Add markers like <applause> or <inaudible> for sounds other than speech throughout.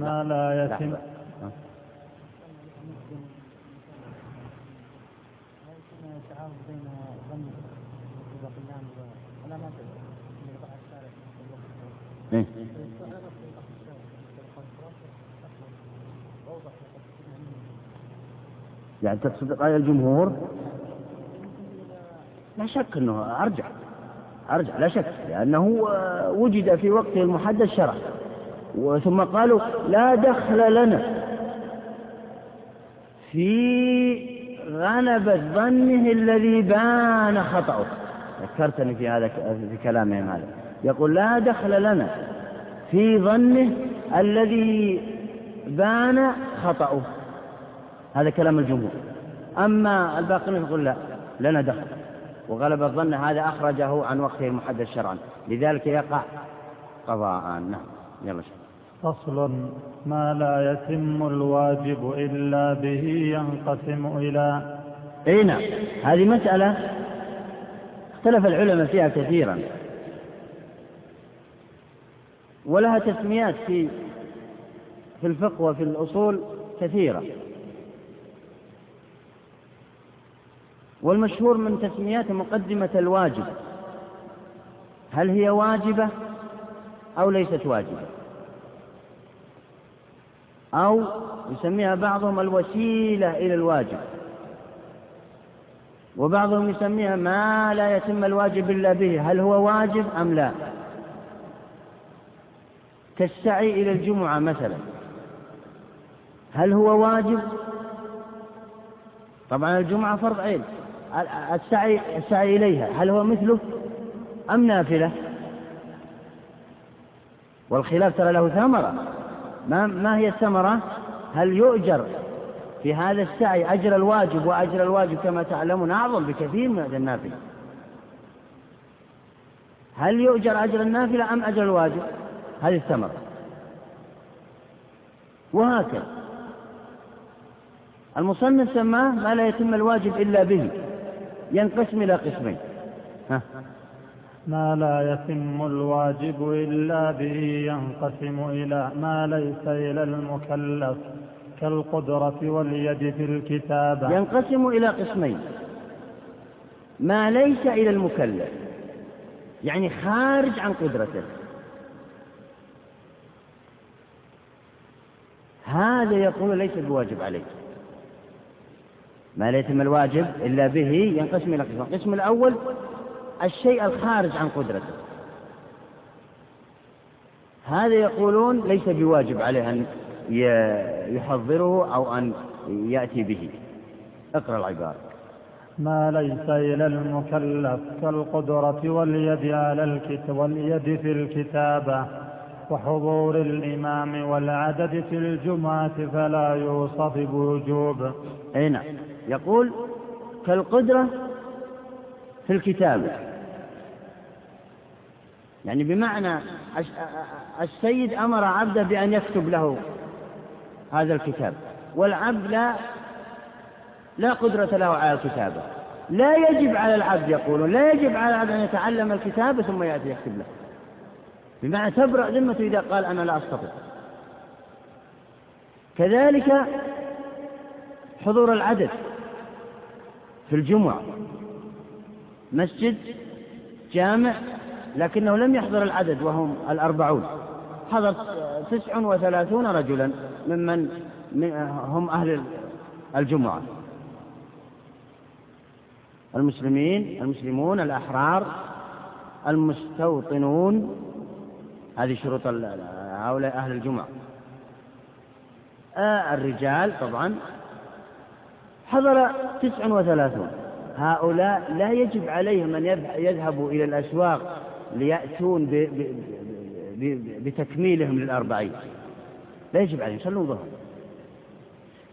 ما لا. يتم. إيه؟ يعني تقصد رأي الجمهور؟ لا شك أنه أرجع. أرجع لا شك لأنه وجد في وقته المحدد شرع ثم قالوا لا دخل لنا. في غلبة ظنه الذي بان خطأه. ذكرتني في هذا في كلامهم هذا. يقول لا دخل لنا. في ظنه الذي بان خطأه. هذا كلام الجمهور. أما الباقين يقول لا لنا دخل. وغلب الظن هذا أخرجه عن وقته المحدد شرعا. لذلك يقع قضاء. نعم. يلا شيء فصل ما لا يتم الواجب إلا به ينقسم إلى أي نعم. هذه مسألة اختلف العلماء فيها كثيرا. ولها تسميات في في الفقه وفي الأصول كثيرة. والمشهور من تسميات مقدمة الواجب. هل هي واجبة أو ليست واجبة؟ أو يسميها بعضهم الوسيلة إلى الواجب. وبعضهم يسميها ما لا يتم الواجب إلا به هل هو واجب أم لا؟ كالسعي إلى الجمعة مثلا. هل هو واجب؟ طبعا الجمعة فرض عين. السعي السعي إليها هل هو مثله أم نافلة؟ والخلاف ترى له ثمرة. ما, ما هي الثمرة؟ هل يؤجر في هذا السعي أجر الواجب وأجر الواجب كما تعلمون أعظم بكثير من أجر النافلة؟ هل يؤجر أجر النافلة أم أجر الواجب؟ هذه الثمرة. وهكذا. المصنف سماه ما لا يتم الواجب إلا به ينقسم إلى قسمين. ها. ما لا يتم الواجب إلا به ينقسم إلى ما ليس إلى المكلف كالقدرة واليد في الكتابة. ينقسم إلى قسمين. ما ليس إلى المكلف يعني خارج عن قدرته. هذا يقول ليس بواجب عليه ما لا يتم الواجب إلا به ينقسم إلى قسمين. القسم الأول الشيء الخارج عن قدرته. هذا يقولون ليس بواجب عليه أن يحضره أو أن يأتي به. اقرأ العبارة. ما ليس إلى المكلف كالقدرة واليد على الكتاب واليد في الكتابة وحضور الإمام والعدد في الجمعة فلا يوصف بوجوب. أي نعم. يقول كالقدرة في الكتابة. يعني بمعنى السيد أمر عبده بأن يكتب له هذا الكتاب والعبد لا لا قدرة له على الكتابة لا يجب على العبد يقولون لا يجب على العبد أن يتعلم الكتابة ثم يأتي يكتب له. بمعنى تبرأ ذمته إذا قال أنا لا أستطيع. كذلك حضور العدد في الجمعة. مسجد جامع لكنه لم يحضر العدد وهم الأربعون. حضر تسع وثلاثون رجلا ممن هم أهل الجمعة. المسلمين المسلمون الأحرار المستوطنون. هذه شروط هؤلاء أهل الجمعة. آه الرجال طبعا. حضر تسع وثلاثون. هؤلاء لا يجب عليهم أن يذهبوا إلى الأسواق ليأتون بتكميلهم للأربعين. لا يجب عليهم يصلون ظهر.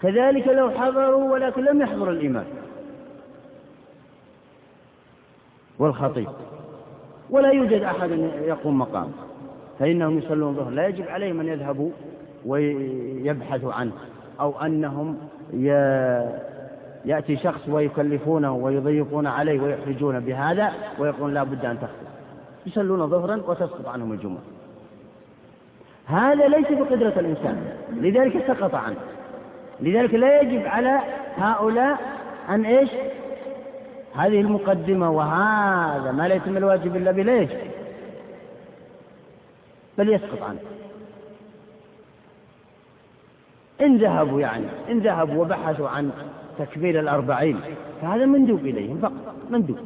كذلك لو حضروا ولكن لم يحضر الإمام. والخطيب. ولا يوجد أحد يقوم مقام. فإنهم يصلون ظهر. لا يجب عليهم أن يذهبوا ويبحثوا عنه. أو أنهم يأتي شخص ويكلفونه ويضيقون عليه ويحرجون بهذا ويقولون لا بد أن تخطب. يصلون ظهرا وتسقط عنهم الجمعة. هذا ليس بقدرة الإنسان. لذلك سقط عنه. لذلك لا يجب على هؤلاء أن إيش؟ هذه المقدمة وهذا ما لا يتم الواجب إلا يجب. بل يسقط عنه. إن ذهبوا يعني إن ذهبوا وبحثوا عن تكبير الأربعين فهذا مندوب إليهم فقط مندوب.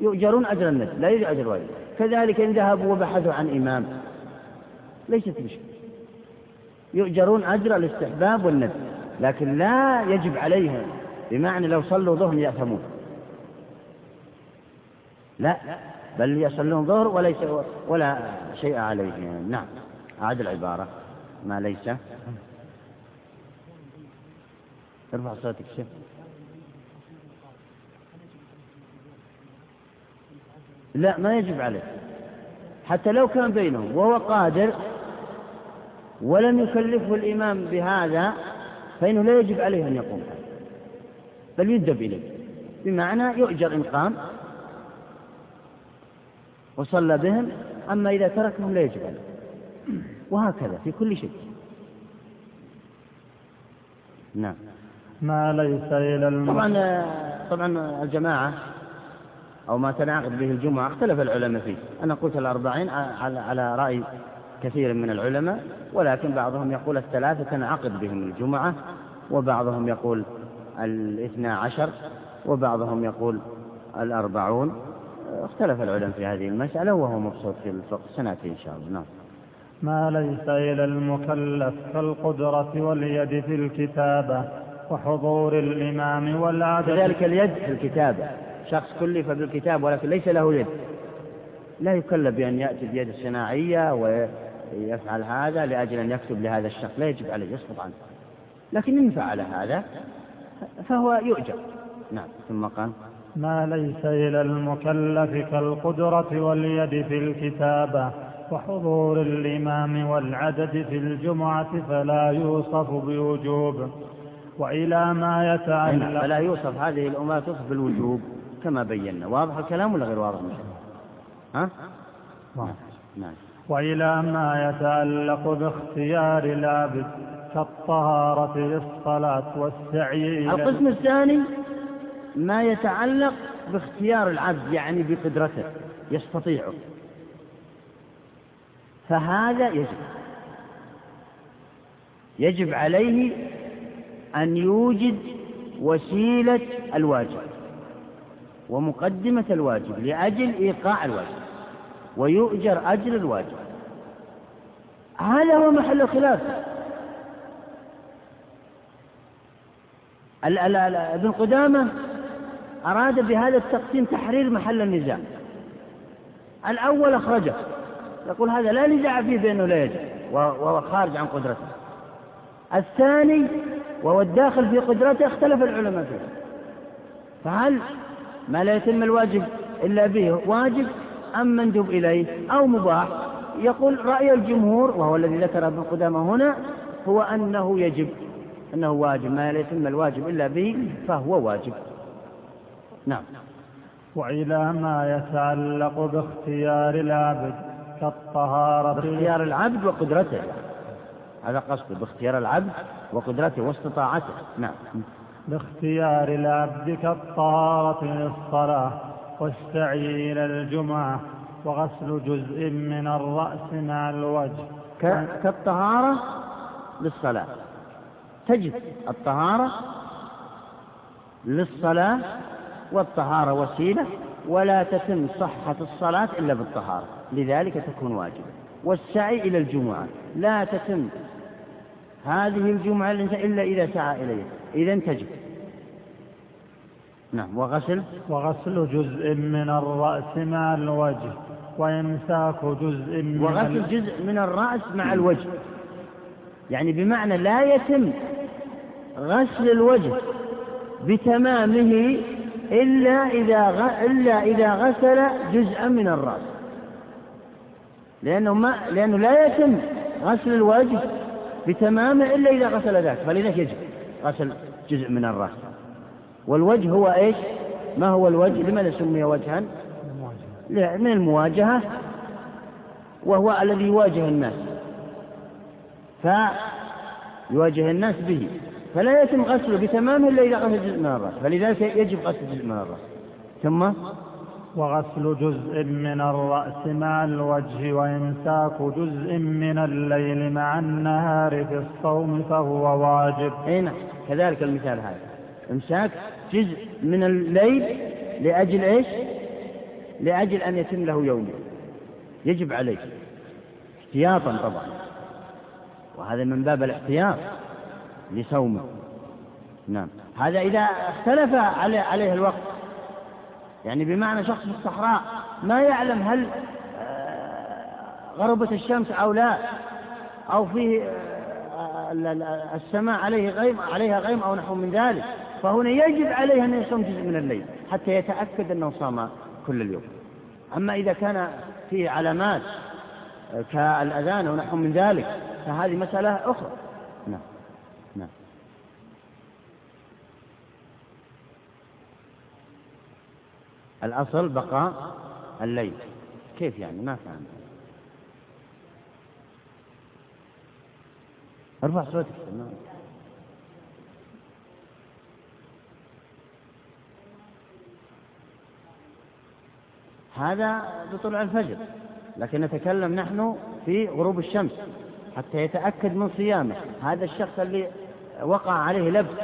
يؤجرون أجر النجم لا يجب أجر الواجب كذلك إن ذهبوا وبحثوا عن إمام. ليست مشكلة. يؤجرون أجر الاستحباب والندب. لكن لا يجب عليهم بمعنى لو صلوا ظهر يأثمون. لا بل يصلون ظهر وليس ولا شيء عليهم. نعم أعد العبارة. ما ليس؟ ارفع صوتك شيخ. لا ما يجب عليه. حتى لو كان بينهم وهو قادر ولم يكلفه الإمام بهذا فإنه لا يجب عليه أن يقوم بل يندب إليه. بمعنى يؤجر إن قام وصلى بهم أما إذا تركهم لا يجب عليه. وهكذا في كل شيء. نعم. ما ليس إلى. طبعا طبعا الجماعة أو ما تنعقد به الجمعة اختلف العلماء فيه. أنا قلت الأربعين على, على رأي كثير من العلماء ولكن بعضهم يقول الثلاثة تنعقد بهم الجمعة وبعضهم يقول الاثنى عشر وبعضهم يقول الأربعون. اختلف العلماء في هذه المسألة وهو مبسوط في الفقه. سنأتي إن شاء الله. نعم. ما ليس إلى المكلف كالقدرة واليد في الكتابة وحضور الإمام والعدد. كذلك اليد في الكتابة. شخص كلف بالكتاب ولكن ليس له يد. لا يكلف بأن يأتي بيد الصناعية ويفعل هذا لأجل أن يكتب لهذا الشخص. لا يجب عليه يسقط عنه. لكن إن فعل هذا فهو يؤجر. نعم ثم قال ما ليس إلى المكلف كالقدرة واليد في الكتابة وحضور الإمام والعدد في الجمعة فلا يوصف بوجوب وإلى ما يتعلق فلا يوصف هذه الأمور توصف بالوجوب. كما بينا. واضح الكلام ولا غير واضح؟ ها؟ نعم نعم. وإلى ما يتعلق باختيار العبد كالطهارة للصلاة والسعي القسم الثاني ما يتعلق باختيار العبد يعني بقدرته يستطيعه. فهذا يجب. يجب عليه أن يوجد وسيلة الواجب. ومقدمة الواجب لأجل إيقاع الواجب ويؤجر أجر الواجب. هذا هو محل الخلاف. ابن قدامة أراد بهذا التقسيم تحرير محل النزاع. الأول أخرجه. يقول هذا لا نزاع فيه بأنه لا يجب وهو خارج عن قدرته. الثاني وهو الداخل في قدرته اختلف العلماء فيه. فهل ما لا يتم الواجب إلا به واجب أم مندوب إليه أو مباح. يقول رأي الجمهور وهو الذي ذكر ابن قدامة هنا هو أنه يجب أنه واجب ما لا يتم الواجب إلا به فهو واجب. نعم. وإلى ما يتعلق باختيار العبد كالطهارة. باختيار العبد وقدرته. هذا قصده باختيار العبد وقدرته واستطاعته. نعم. باختيار العبد كالطهارة للصلاة والسعي إلى الجمعة وغسل جزء من الرأس مع الوجه. كالطهارة للصلاة. تجد الطهارة للصلاة والطهارة وسيلة ولا تتم صحة الصلاة إلا بالطهارة. لذلك تكون واجبة. والسعي إلى الجمعة. لا تتم هذه الجمعة إلا إذا سعى إليها. إذا تجب. نعم وغسل؟ وغسل جزء من الرأس مع الوجه وإمساك جزء من وغسل جزء من الرأس مع الوجه. يعني بمعنى لا يتم غسل الوجه بتمامه إلا إذا غ... إلا إذا غسل جزءا من الرأس. لأنه ما لأنه لا يتم غسل الوجه بتمامه إلا إذا غسل ذاك فلذلك يجب. غسل جزء من الرأس. والوجه هو إيش؟ ما هو الوجه؟ لماذا سمي وجها؟ من المواجهة وهو الذي يواجه الناس. فيواجه الناس به. فلا يتم غسله بتمامه إلا إذا غسل جزء من الرأس. فلذلك يجب غسل جزء من الرأس. ثم؟ وغسل جزء من الرأس مع الوجه وإمساك جزء من الليل مع النهار في الصوم فهو واجب. أي نعم كذلك المثال هذا. إمساك جزء من الليل لأجل إيش؟ لأجل أن يتم له يوم. يجب عليه احتياطا طبعا. وهذا من باب الاحتياط لصومه. نعم. هذا إذا اختلف عليه الوقت. يعني بمعنى شخص في الصحراء ما يعلم هل آه، غربت الشمس أو لا أو فيه آه، السماء عليه غيم عليها غيم أو نحو من ذلك فهنا يجب عليه أن يصوم جزء من الليل حتى يتأكد أنه صام كل اليوم. أما إذا كان فيه علامات آه، كالأذان أو نحو من ذلك فهذه مسألة أخرى. نعم. الأصل بقاء الليل. كيف يعني؟ ما فهمت. أرفع صوتك هذا بطلوع الفجر. لكن نتكلم نحن في غروب الشمس حتى يتأكد من صيامه. هذا الشخص اللي وقع عليه لبس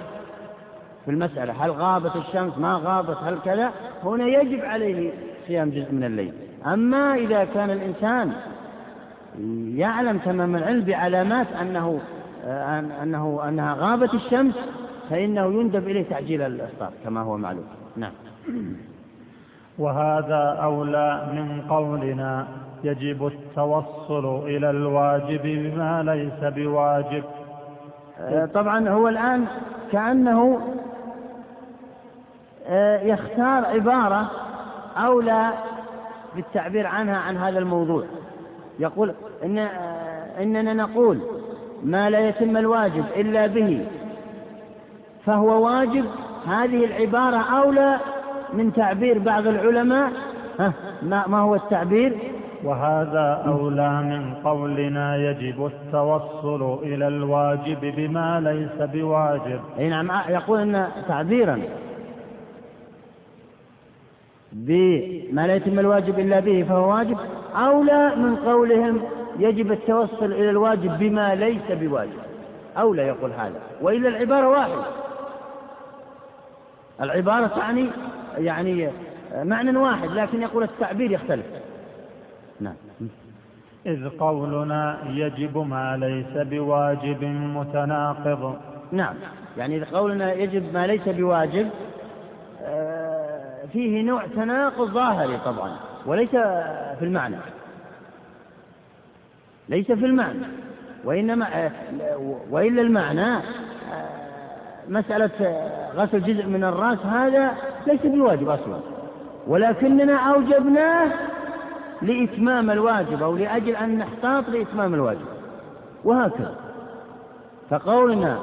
في المسألة. هل غابت الشمس؟ ما غابت؟ هل كذا؟ هنا يجب عليه صيام جزء من الليل. أما إذا كان الإنسان يعلم تمام العلم بعلامات أنه أنه أنها غابت الشمس فإنه يندب إليه تعجيل الإفطار كما هو معلوم. نعم. وهذا أولى من قولنا يجب التوصل إلى الواجب بما ليس بواجب. طبعا هو الآن كأنه آه، يختار عبارة أولى بالتعبير عنها عن هذا الموضوع. يقول إن آه، إننا نقول ما لا يتم الواجب إلا به فهو واجب. هذه العبارة أولى من تعبير بعض العلماء. ما هو التعبير؟ وهذا أولى من قولنا يجب التوصل إلى الواجب بما ليس بواجب. أي نعم يقول أن تعبيرا بما لا يتم الواجب إلا به فهو واجب. أولى من قولهم يجب التوصل إلى الواجب بما ليس بواجب. أولى يقول هذا. وإلا العبارة واحدة. العبارة تعني يعني معنى واحد لكن يقول التعبير يختلف. نعم. إذ قولنا يجب ما ليس بواجب متناقض. نعم. يعني إذ قولنا يجب ما ليس بواجب فيه نوع تناقض ظاهري طبعا وليس في المعنى. ليس في المعنى وإنما وإلا المعنى مسألة غسل جزء من الرأس هذا ليس بواجب أصلا. ولكننا أوجبناه لإتمام الواجب أو لأجل أن نحتاط لإتمام الواجب. وهكذا فقولنا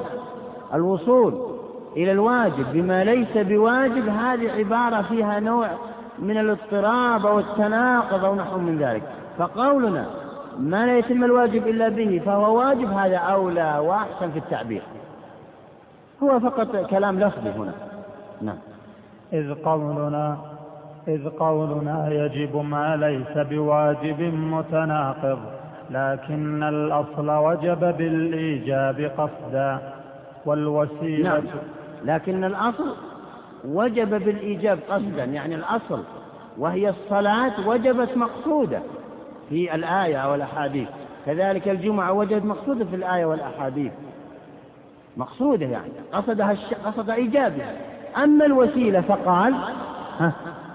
الوصول إلى الواجب بما ليس بواجب هذه عبارة فيها نوع من الاضطراب أو التناقض أو نحو من ذلك. فقولنا ما لا يتم الواجب إلا به فهو واجب هذا أولى وأحسن في التعبير. هو فقط كلام لفظي هنا. نعم. إذ قولنا إذ قولنا يجب ما ليس بواجب متناقض لكن الأصل وجب بالإيجاب قصدا والوسيلة نعم. لكن الأصل وجب بالإيجاب قصدا يعني الأصل وهي الصلاة وجبت مقصودة في الآية والأحاديث. كذلك الجمعة وجدت مقصودة في الآية والأحاديث. مقصودة يعني قصدها الش... قصد إيجابها. أما الوسيلة فقال ها؟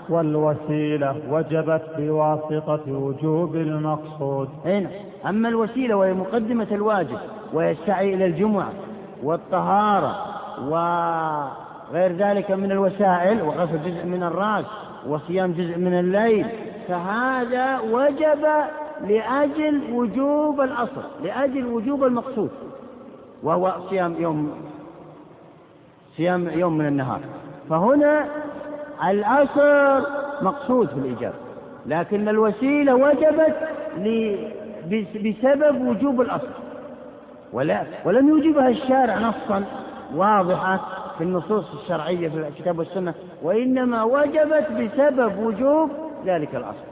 والوسيلة وجبت بواسطة وجوب المقصود. هنا نعم. أما الوسيلة وهي مقدمة الواجب ويسعي إلى الجمعة والطهارة وغير ذلك من الوسائل وغسل جزء من الرأس وصيام جزء من الليل. فهذا وجب لأجل وجوب الأصل لأجل وجوب المقصود وهو صيام يوم صيام يوم من النهار. فهنا الأصل مقصود في الإجابة لكن الوسيلة وجبت بسبب وجوب الأصل. ولا ولم يوجبها الشارع نصا. واضحة في النصوص الشرعية في الكتاب والسنة وإنما وجبت بسبب وجوب ذلك الأصل.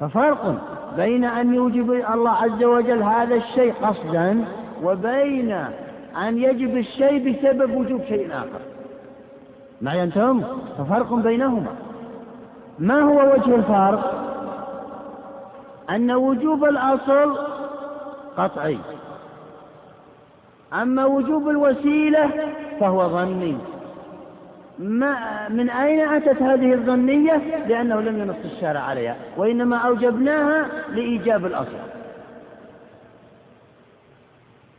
ففرق بين أن يوجب الله عز وجل هذا الشيء قصدا وبين أن يجب الشيء بسبب وجوب شيء آخر. معي أنتم؟ ففرق بينهما. ما هو وجه الفرق؟ أن وجوب الأصل قطعي. أما وجوب الوسيلة فهو ظني. ما من أين أتت هذه الظنية؟ لأنه لم ينص الشارع عليها وإنما أوجبناها لإيجاب الأصل.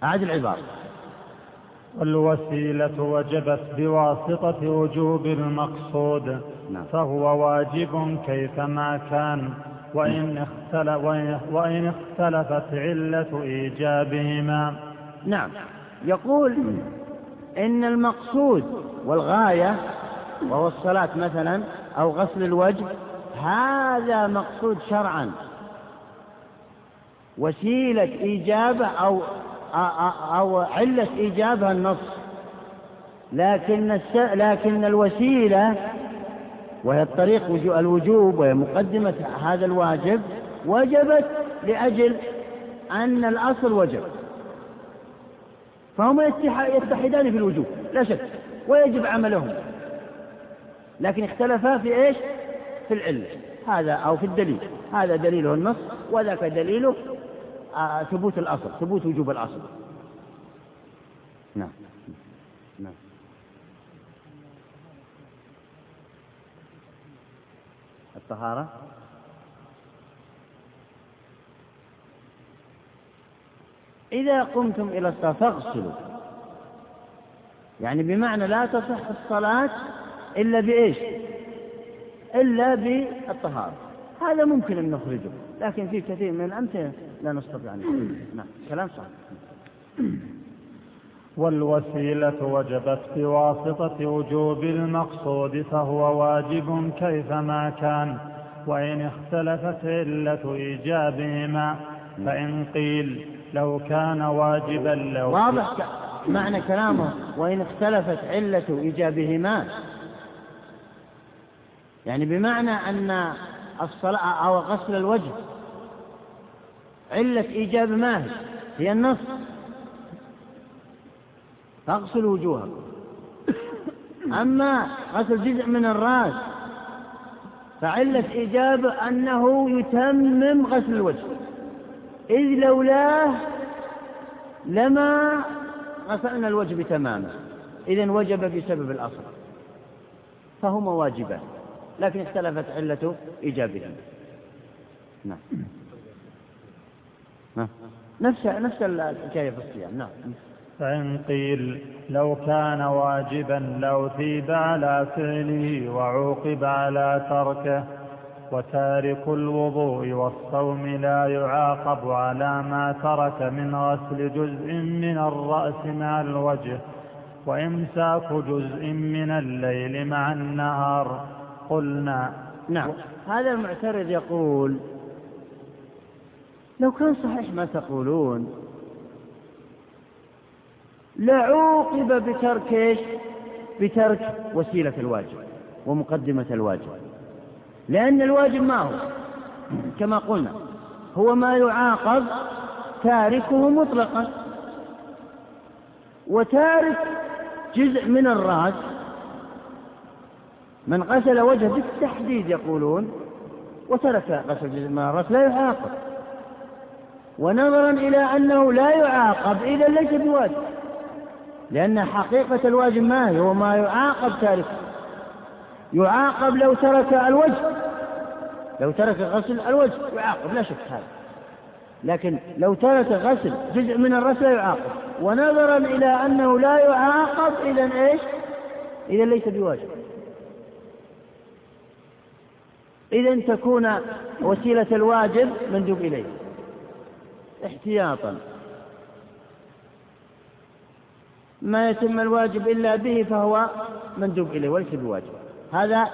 أعد العبارة. الوسيلة وجبت بواسطة وجوب المقصود نعم. فهو واجب كيفما كان وإن, اختلف وإن اختلفت علة إيجابهما. نعم. يقول إن المقصود والغاية وهو الصلاة مثلا أو غسل الوجه هذا مقصود شرعا. وسيلة إيجابة أو أو علة إيجابها النص. لكن لكن الوسيلة وهي الطريق الوجوب وهي مقدمة هذا الواجب وجبت لأجل أن الأصل وجب. فهما يتحدان في الوجوب لا شك ويجب عملهم. لكن اختلفا في إيش؟ في العلة هذا أو في الدليل. هذا دليله النص وذاك دليله آه، ثبوت الأصل ثبوت وجوب الأصل. نعم. نعم. الطهارة؟ إذا قمتم إلى الصلاة فاغسلوا. يعني بمعنى لا تصح الصلاة إلا بإيش؟ إلا بالطهارة. هذا ممكن أن نخرجه لكن في كثير من الأمثلة لا نستطيع أن <coughs> نعم كلام صحيح. والوسيلة وجبت بواسطة وجوب المقصود فهو واجب كيفما كان وإن اختلفت علة إيجابهما فإن قيل لو كان واجبا لو واضح معنى كلامه وإن اختلفت علة إيجابهما. يعني بمعنى أن الصلاة أو غسل الوجه علة إيجاب ما هي؟ النص. فاغسلوا وجوهكم. أما غسل جزء من الرأس فعلة إيجاب أنه يتمم غسل الوجه. إذ لولاه لما غسلنا الوجه بتمامه. إذا وجب بسبب الأصل. فهما واجبان. لكن اختلفت علة إيجابهما نعم. نفس نفس الحكاية في الصيام؟ نعم. فإن قيل لو كان واجبا لأثيب على فعله وعوقب على تركه وتارك الوضوء والصوم لا يعاقب على ما ترك من غسل جزء من الرأس مع الوجه وإمساك جزء من الليل مع النهار. قلنا. نعم. هذا المعترض يقول لو كان صحيح ما تقولون. لعوقب بترك؟ بترك وسيلة الواجب ومقدمة الواجب. لأن الواجب ما هو. كما قلنا هو ما يعاقب تاركه مطلقا. وتارك جزء من الرأس. من غسل وجهه بالتحديد يقولون وترك غسل جزء من الرأس لا يعاقب. ونظرا إلى أنه لا يعاقب إذا ليس بواجب. لأن حقيقة الواجب ما هي؟ هو ما يعاقب تاركه. يعاقب لو ترك الوجه. لو ترك غسل الوجه يعاقب لا شك هذا. لكن لو ترك غسل جزء من الرأس لا يعاقب. ونظرا إلى أنه لا يعاقب إذا إيش؟ إذا ليس بواجب. إذا تكون وسيلة الواجب مندوب إليه. احتياطا. ما يتم الواجب إلا به فهو مندوب إليه وليس بواجب. هذا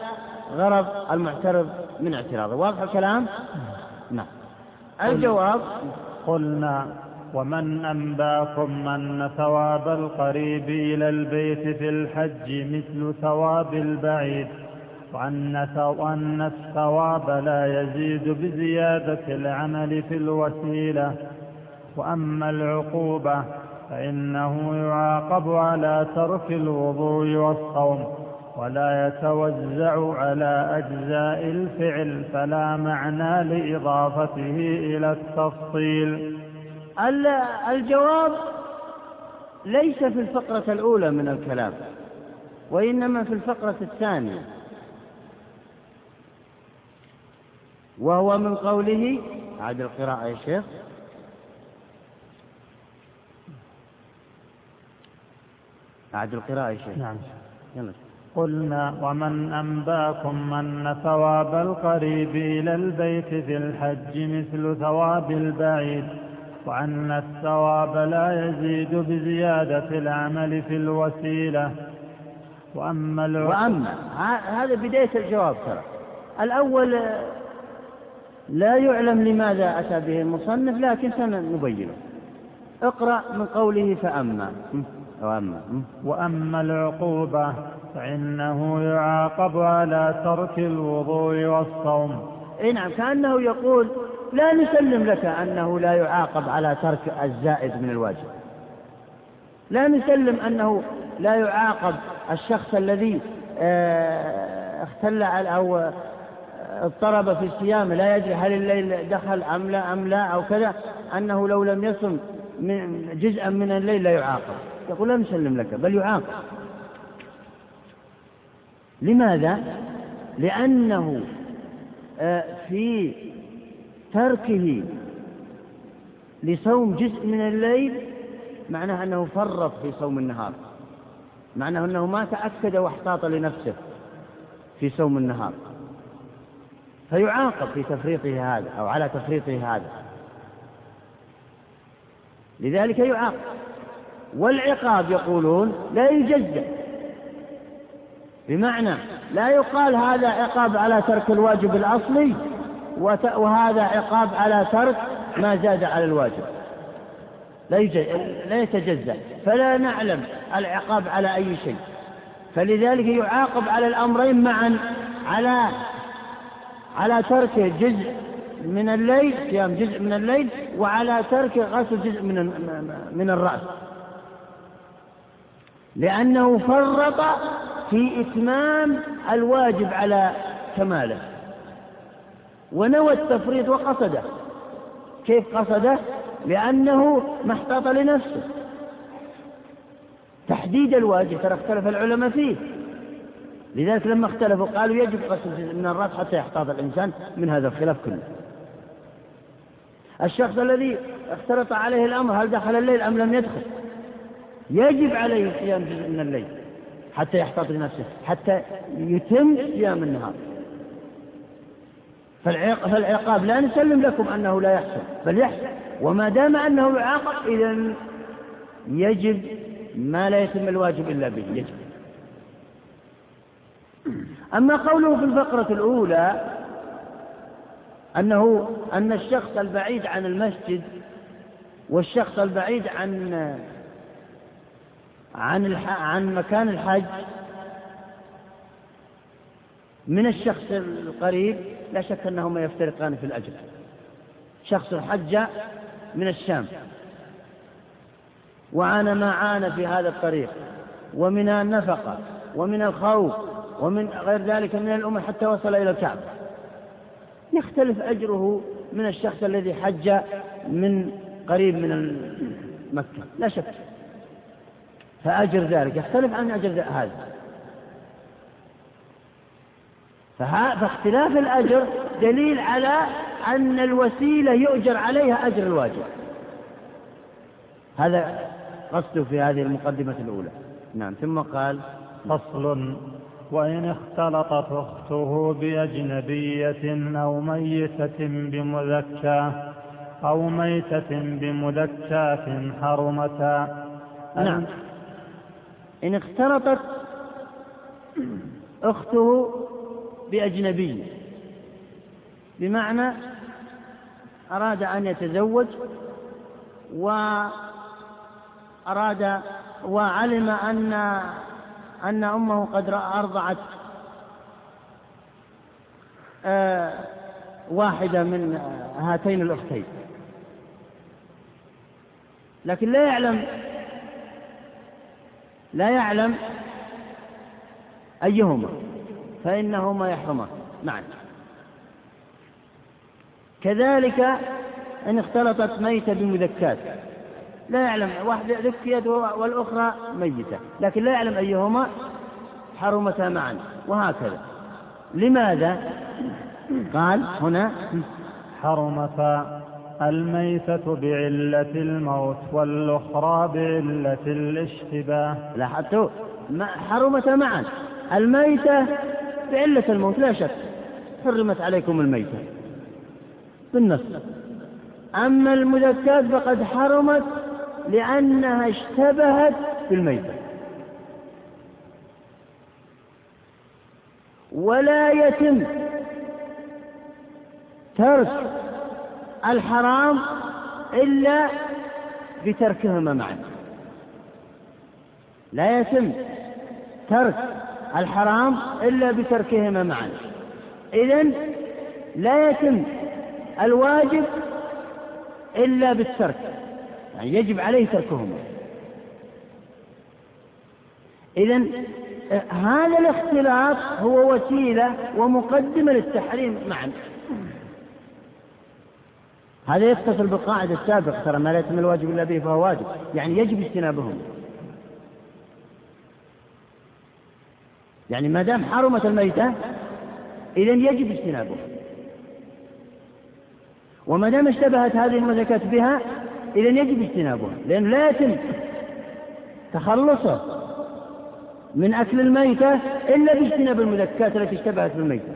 غرض المعترض من اعتراضه. واضح الكلام؟ نعم. الجواب؟ قلنا ومن أنباكم أن ثواب القريب إلى البيت في الحج مثل ثواب البعيد وأن الثواب لا يزيد بزيادة العمل في الوسيلة. وأما العقوبة فإنه يعاقب على ترك الوضوء والصوم. ولا يتوزع على أجزاء الفعل فلا معنى لإضافته إلى التفصيل. الجواب ليس في الفقرة الأولى من الكلام وإنما في الفقرة الثانية. وهو من قوله عاد القراءة يا شيخ. أعد القراءة يا شيخ. نعم. يلا. قلنا ومن أنباكم أن ثواب القريب إلى البيت في الحج مثل ثواب البعيد وأن الثواب لا يزيد بزيادة العمل في الوسيلة. وأما وأما هذا بداية الجواب ترى. الأول لا يعلم لماذا أتى به المصنف لكن سنبينه. اقرأ من قوله فأما. وأما وأما العقوبة فإنه يعاقب على ترك الوضوء والصوم. إي نعم كأنه يقول لا نسلم لك أنه لا يعاقب على ترك الزائد من الواجب. لا نسلم أنه لا يعاقب الشخص الذي آه، اختل أو اضطرب في الصيام لا يدري هل الليل دخل أم لا أم لا أو كذا أنه لو لم يصم من جزءا من الليل لا يعاقب. يقول لا نسلم لك بل يعاقب. لماذا؟ لأنه آه، في تركه لصوم جزء من الليل معناه أنه فرط في صوم النهار. معناه أنه ما تأكد واحتاط لنفسه في صوم النهار. فيعاقب في تفريطه هذا أو على تفريطه هذا. لذلك يعاقب. والعقاب يقولون لا يجزى بمعنى لا يقال هذا عقاب على ترك الواجب الأصلي وهذا عقاب على ترك ما زاد على الواجب. لا, لا يتجزأ. فلا نعلم العقاب على أي شيء. فلذلك يعاقب على الأمرين معا على على ترك جزء من الليل صيام جزء من الليل وعلى ترك غسل جزء من من الرأس. لأنه فرط في إتمام الواجب على كماله. ونوى التفريط وقصده. كيف قصده؟ لأنه ما احتاط لنفسه. تحديد الواجب ترى اختلف العلماء فيه. لذلك لما اختلفوا قالوا يجب جزء من الرأس حتى يحتاط الإنسان من هذا الخلاف كله. الشخص الذي اختلط عليه الأمر هل دخل الليل أم لم يدخل؟ يجب عليه صيام جزء من الليل. حتى يحتاط لنفسه حتى يتم صيام النهار. فالعقاب لا نسلم لكم أنه لا يحصل بل يحصل. وما دام أنه يعاقب إذا يجب ما لا يتم الواجب إلا به يجب. أما قوله في الفقرة الأولى أنه أن الشخص البعيد عن المسجد والشخص البعيد عن عن عن مكان الحج. من الشخص القريب لا شك أنهما يفترقان في الأجر. شخص حج من الشام. وعانى ما عانى في هذا الطريق. ومن النفقة ومن الخوف ومن غير ذلك من الأمور حتى وصل إلى الكعبة. يختلف أجره من الشخص الذي حج من قريب من مكة. لا شك. فأجر ذلك يختلف عن أجر هذا. فاختلاف الأجر دليل على أن الوسيلة يؤجر عليها أجر الواجب. هذا قصده في هذه المقدمة الأولى. نعم ثم قال فصل وإن اختلطت أخته بأجنبية أو ميتة بمذكى أو ميتة بمذكاة حرمتا. نعم. إن اختلطت أخته بأجنبي. بمعنى أراد أن يتزوج وأراد وعلم أن أن أمه قد أرضعت آه، واحدة من هاتين الأختين. لكن لا يعلم لا يعلم أيهما فإنهما يحرمان. معا كذلك إن اختلطت ميتة بمذكات لا يعلم واحدة ذكيت والأخرى ميتة لكن لا يعلم أيهما حرمتا معا وهكذا. لماذا؟ قال هنا حرمتا. الميتة بعلة الموت والأخرى بعلة الاشتباه. لاحظتوا؟ حرمتا معا. الميتة بعلة الموت لا شك. حرمت عليكم الميتة. بالنص. أما المذكات فقد حرمت لأنها اشتبهت بالميتة. ولا يتم ترك الحرام إلا بتركهما معا. لا يتم ترك الحرام إلا بتركهما معا. إذا لا يتم الواجب إلا بالترك يعني يجب عليه تركهما. إذا هذا الاختلاط هو وسيلة ومقدمة للتحريم معا. هذا يتصل بالقاعدة السابقة ترى ما لا يتم الواجب إلا به فهو واجب. يعني يجب اجتنابهم. يعني ما دام حرمت الميتة إذا يجب اجتنابها وما دام اشتبهت هذه المزكاة بها إذا يجب اجتنابها لأن لا يتم تخلصه من أكل الميتة إلا باجتناب المذكات التي اشتبهت بالميتة.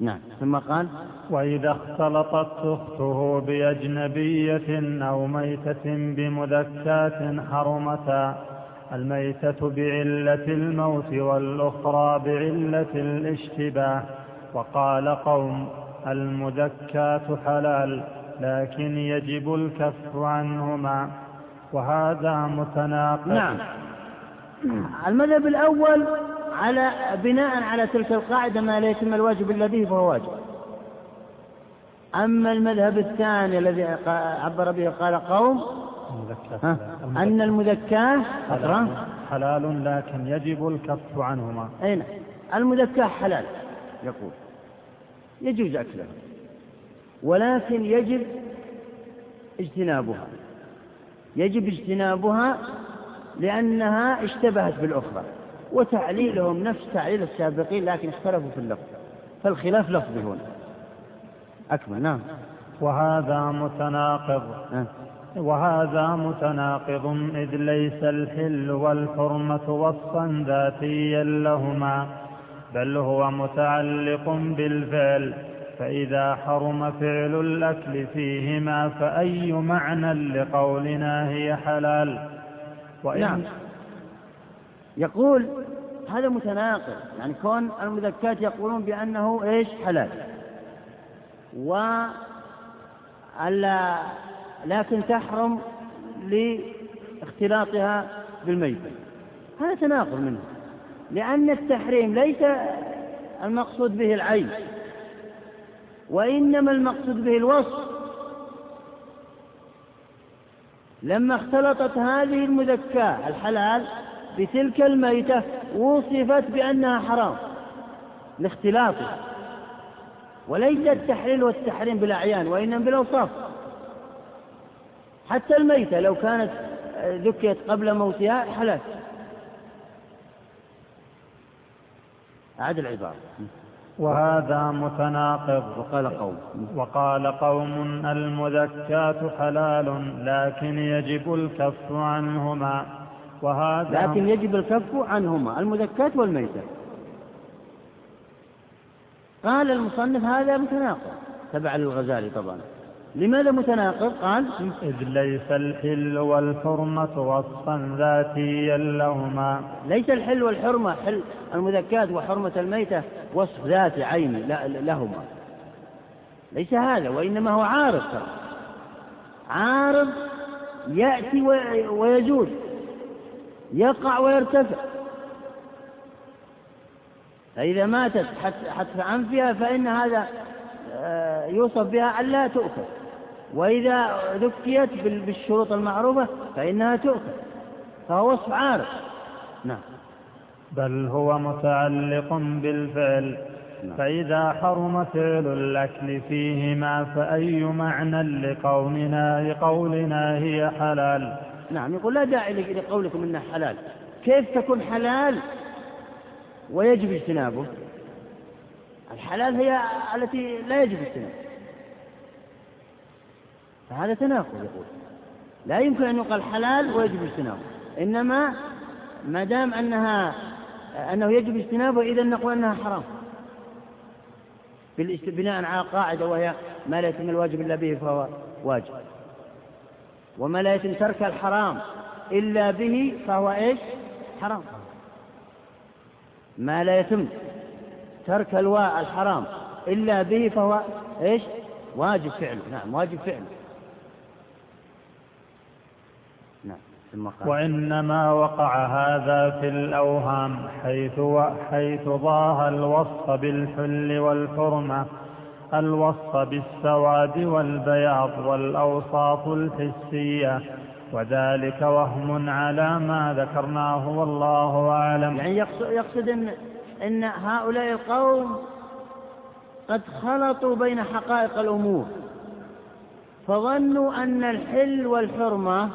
نعم. ثم قال وإذا اختلطت أخته بأجنبية أو ميتة بمذكات حرمتا الميتة بعلة الموت والأخرى بعلة الاشتباه. وقال قوم المذكات حلال لكن يجب الكف عنهما. وهذا متناقض. نعم. المذهب الأول على بناء على تلك القاعدة ما لا يتم الواجب إلا به فهو واجب. أما المذهب الثاني الذي عبر به قال قوم ها؟ أن المذكاة حلال. لكن يجب الكف عنهما. أين نعم. المذكاة حلال. يقول يجوز أكلها ولكن يجب اجتنابها. يجب اجتنابها لأنها اشتبهت بالأخرى. وتعليلهم نفس تعليل السابقين لكن اختلفوا في اللفظ. فالخلاف لفظي هنا. أكمل نعم. وهذا متناقض. أه. وهذا متناقض إذ ليس الحل والحرمة وصفا ذاتيا لهما بل هو متعلق بالفعل. فإذا حرم فعل الأكل فيهما فأي معنى لقولنا هي حلال؟ وإن نعم. يقول هذا متناقض يعني كون المذكات يقولون بأنه إيش؟ حلال. و لكن تحرم لاختلاطها بالميتة هذا تناقض منه لأن التحريم ليس المقصود به العين وإنما المقصود به الوصف. لما اختلطت هذه المذكاة الحلال بتلك الميتة وصفت بأنها حرام لاختلاطها وليس التحليل والتحريم بالأعيان وإنما بالأوصاف. حتى الميتة لو كانت ذكيت قبل موتها حلال. أعد العبارة. وهذا متناقض. وقال قوم. وقال قوم المذكات حلال لكن يجب الكف عنهما. وهذا لكن يجب الكف عنهما المذكات والميتة قال المصنف هذا متناقض. تبع للغزالي طبعا. لماذا متناقض؟ قال إذ ليس الحل والحرمة وصفا ذاتيا لهما. ليس الحل والحرمة حل المذكات وحرمة الميتة وصف ذاتي عيني لهما. ليس هذا وإنما هو عارض عارض يأتي ويجوز. يقع ويرتفع. فإذا ماتت حتف أنفها فإن هذا آه، يوصف بها أن لا تؤكل. وإذا ذكيت بالشروط المعروفة فإنها تؤكل. فهو وصف عارض نعم. بل هو متعلق بالفعل. نعم. فإذا حرم فعل الأكل فيهما فأي معنى لقولنا لقولنا هي حلال؟ نعم يقول لا داعي لقولكم إنه حلال. كيف تكون حلال؟ ويجب اجتنابه. الحلال هي التي لا يجب اجتنابه فهذا تناقض يقول. لا يمكن أن يقال حلال ويجب اجتنابه. إنما ما دام أنها أنه يجب اجتنابه إذا نقول أنها حرام. بناء على قاعدة وهي ما لا يتم الواجب إلا به فهو واجب. وما لا يتم ترك الحرام إلا به فهو إيش؟ حرام. ما لا يتم ترك الواء الحرام إلا به فهو إيش؟ واجب فعله نعم واجب فعله نعم ثم قال وإنما وقع هذا في الأوهام حيث حيث ضاه الوصف بالحل والحرمة. الوصف بالسواد والبياض والأوصاف الحسية وذلك وهم على ما ذكرناه والله أعلم. يعني يقصد, إن, إن هؤلاء القوم قد خلطوا بين حقائق الأمور فظنوا أن الحل والحرمة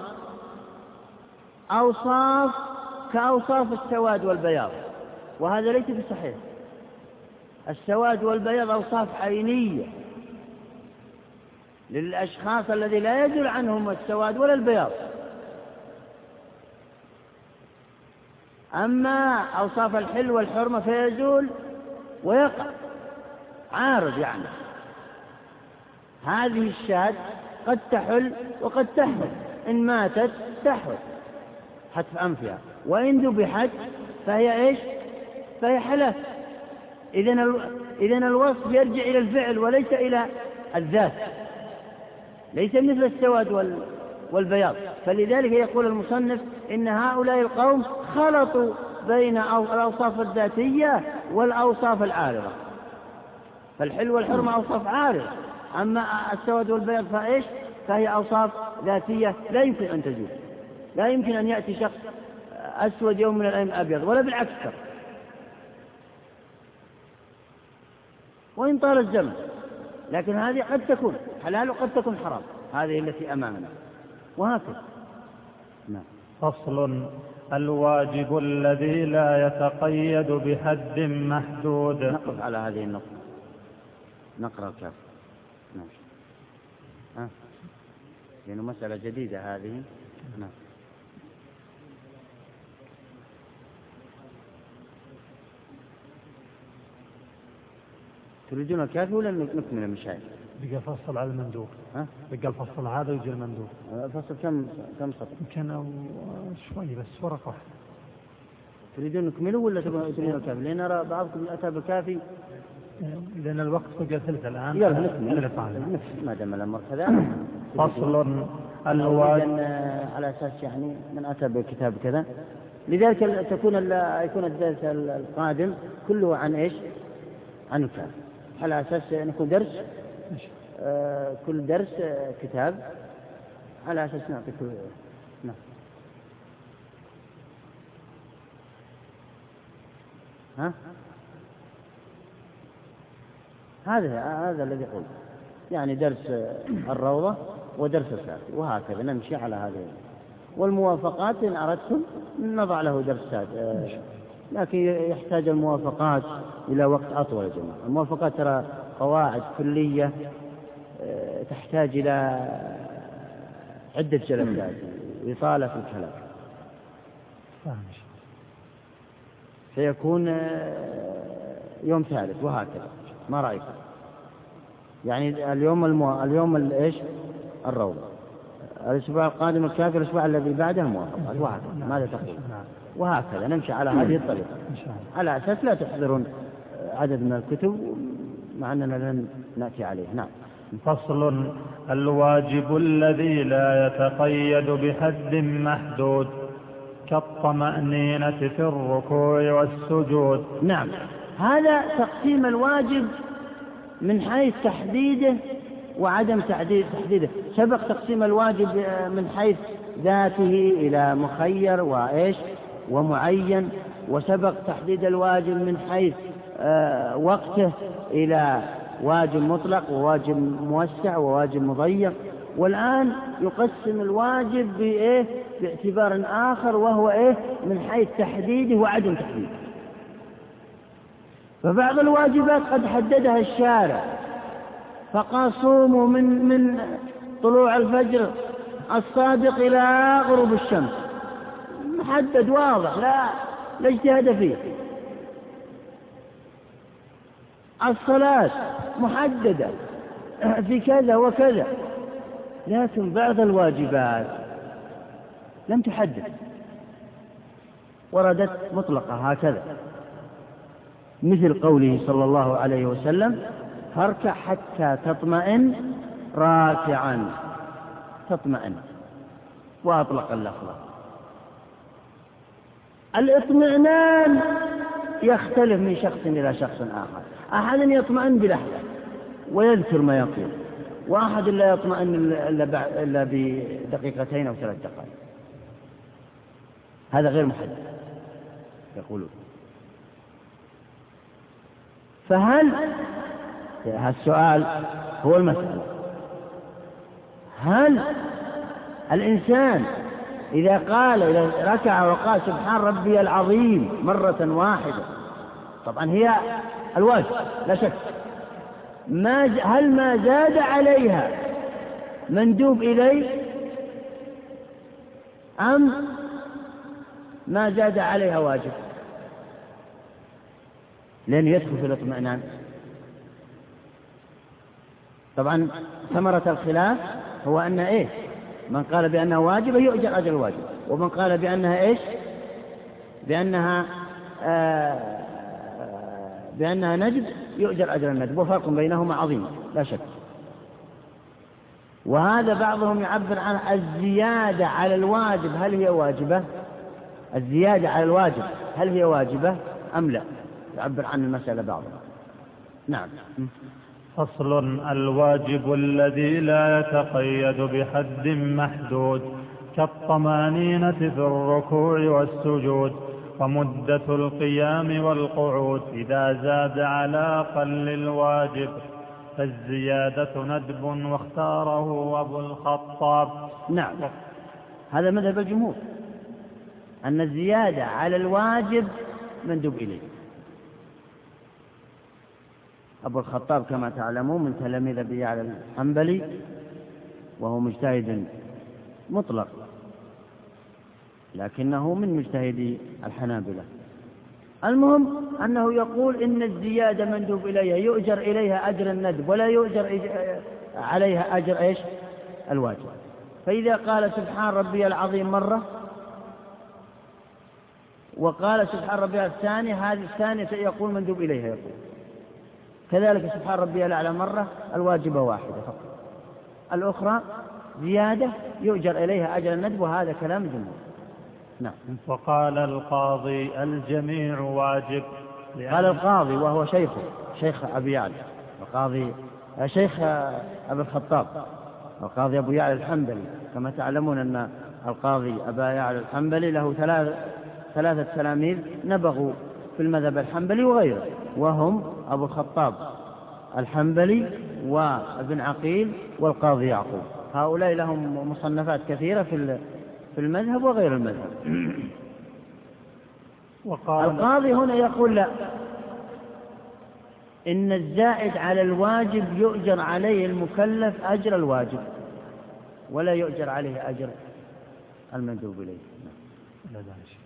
أوصاف كأوصاف السواد والبياض وهذا ليس بصحيح. السواد والبياض أوصاف عينية للأشخاص الذي لا يزول عنهم السواد ولا البياض أما أوصاف الحل والحرمة فيزول ويقع عارض يعني. هذه الشاة قد تحل وقد تحمل إن ماتت تحل حتف أنفها وإن ذبحت فهي إيش؟ فهي حلف. إذا إذا الوصف يرجع إلى الفعل وليس إلى الذات. ليس مثل السواد والبياض. فلذلك يقول المصنف إن هؤلاء القوم خلطوا بين الأوصاف الذاتية والأوصاف العارضة. فالحل والحرمة أوصاف عارضة. أما السواد والبياض فإيش؟ فهي أوصاف ذاتية لا يمكن أن تزول. لا يمكن أن يأتي شخص أسود يوم من الأيام أبيض ولا بالعكس وإن طال الزمن. لكن هذه قد تكون حلال وقد تكون حرام. هذه التي أمامنا. وهكذا. نعم. فصل. الواجب الذي لا يتقيد بحد محدود. نقف على هذه النقطة. نقرأ الكاف نعم. لأنه مسألة جديدة هذه. نعم. تريدون الكافي ولا نكمل المشايخ؟ بقى فصل على المندوب. ها؟ بقى الفصل هذا ويجي المندوب. الفصل كم كم سطر؟ يمكن أو شوي بس ورقة واحدة. تريدون نكمله ولا تريدون الكافي؟ لأن أرى بعضكم أتى بالكافي لأن الوقت بقى ثلث الآن. يلا نكمل. ما دام الأمر كذا. فصل الواجب على أساس يعني من أتى بالكتاب كذا. لذلك تكون يكون الدرس القادم كله عن إيش؟ عن الكافي على أساس درس آه كل درس آه كتاب. على أساس نعطي كل نعم. ها؟ هذا هذا الذي قلت يعني درس الروضة ودرس الكافي وهكذا نمشي على هذه. والموافقات إن أردتم نضع له درس آه، لكن يحتاج الموافقات إلى وقت أطول يا جماعة. الموافقات ترى قواعد كلية آه، تحتاج إلى عدة جلسات وإطالة في الكلام. سيكون آه، يوم ثالث وهكذا. ما رأيك؟ يعني اليوم المو... اليوم إيش؟ الروضة. الأسبوع القادم الكافي الأسبوع الذي بعده الموافقات وهكذا ماذا تقول. وهكذا. نمشي على هذه الطريقة. على أساس لا تحضرون عدد من الكتب مع أننا لن نأتي عليه. نعم. فصل الواجب الذي لا يتقيد بحد محدود كالطمأنينة في الركوع والسجود. نعم. هذا تقسيم الواجب من حيث تحديده وعدم تحديد تحديده. سبق تقسيم الواجب من حيث ذاته إلى مخير وإيش؟ ومعين. وسبق تحديد الواجب من حيث آه، وقته إلى واجب مطلق وواجب موسع وواجب مضيق. والآن يقسم الواجب بإيه؟ باعتبار آخر وهو إيه؟ من حيث تحديده وعدم تحديده. فبعض الواجبات قد حددها الشارع. فقال صوموا من من طلوع الفجر الصادق إلى غروب الشمس. محدد واضح لا لا اجتهاد فيه. الصلاة محددة في كذا وكذا. لكن بعض الواجبات لم تحدد. وردت مطلقة هكذا. مثل قوله صلى الله عليه وسلم فاركع حتى تطمئن راكعا. تطمئن. وأطلق اللفظ. الاطمئنان يختلف من شخص إلى شخص آخر. أحد يطمئن بلحظة ويذكر ما يقول وأحد لا يطمئن إلا بدقيقتين أو ثلاث دقائق. هذا غير محدد يقولون. فهل السؤال هو المسألة. هل الإنسان إذا قال إذا ركع وقال سبحان ربي العظيم مرة واحدة طبعا هي الواجب لا شك. ما هل ما زاد عليها مندوب إليه؟ أم ما زاد عليها واجب؟ لأنه يدخل في الاطمئنان. طبعا ثمرة الخلاف هو أن إيه من قال بأنها واجبة يؤجر أجر الواجب. ومن قال بأنها إيش؟ بأنها آه بأنها ندب يؤجر أجر الندب وفرق بينهما عظيم لا شك. وهذا بعضهم يعبر عن الزيادة على الواجب هل هي واجبة؟ الزيادة على الواجب هل هي واجبة أم لا؟ يعبر عن المسألة بعضهم. نعم. فصل الواجب الذي لا يتقيد بحد محدود كالطمانينة في الركوع والسجود ومدة القيام والقعود إذا زاد على أقل الواجب فالزيادة ندب واختاره أبو الخطاب. نعم. هذا مذهب الجمهور أن الزيادة على الواجب مندوب إليه. أبو الخطاب كما تعلمون من تلاميذ أبي يعلى الحنبلي وهو مجتهد مطلق لكنه من مجتهدي الحنابلة. المهم أنه يقول إن الزيادة مندوب إليها يؤجر إليها أجر الندب ولا يؤجر عليها أجر إيش؟ الواجب. فإذا قال سبحان ربي العظيم مرة وقال سبحان ربي الثانية هذه الثانية يقول مندوب إليها يقول. كذلك سبحان ربي الأعلى مرة الواجبة واحدة فقط. الأخرى زيادة يؤجر إليها أجر الندب وهذا كلام الجمهور نعم. وقال القاضي الجميع واجب قال القاضي وهو شيخه شيخ أبي يعلى. القاضي شيخ أبي الخطاب. القاضي أبو يعلى الحنبلي. كما تعلمون أن القاضي أبا يعلى الحنبلي له ثلاث ثلاثة تلاميذ نبغوا في المذهب الحنبلي وغيره. وهم أبو الخطاب الحنبلي وابن عقيل والقاضي يعقوب. هؤلاء لهم مصنفات كثيرة في في المذهب وغير المذهب. وقال القاضي هنا يقول لا. إن الزائد على الواجب يؤجر عليه المكلف أجر الواجب ولا يؤجر عليه أجر المندوب إليه. لا نعم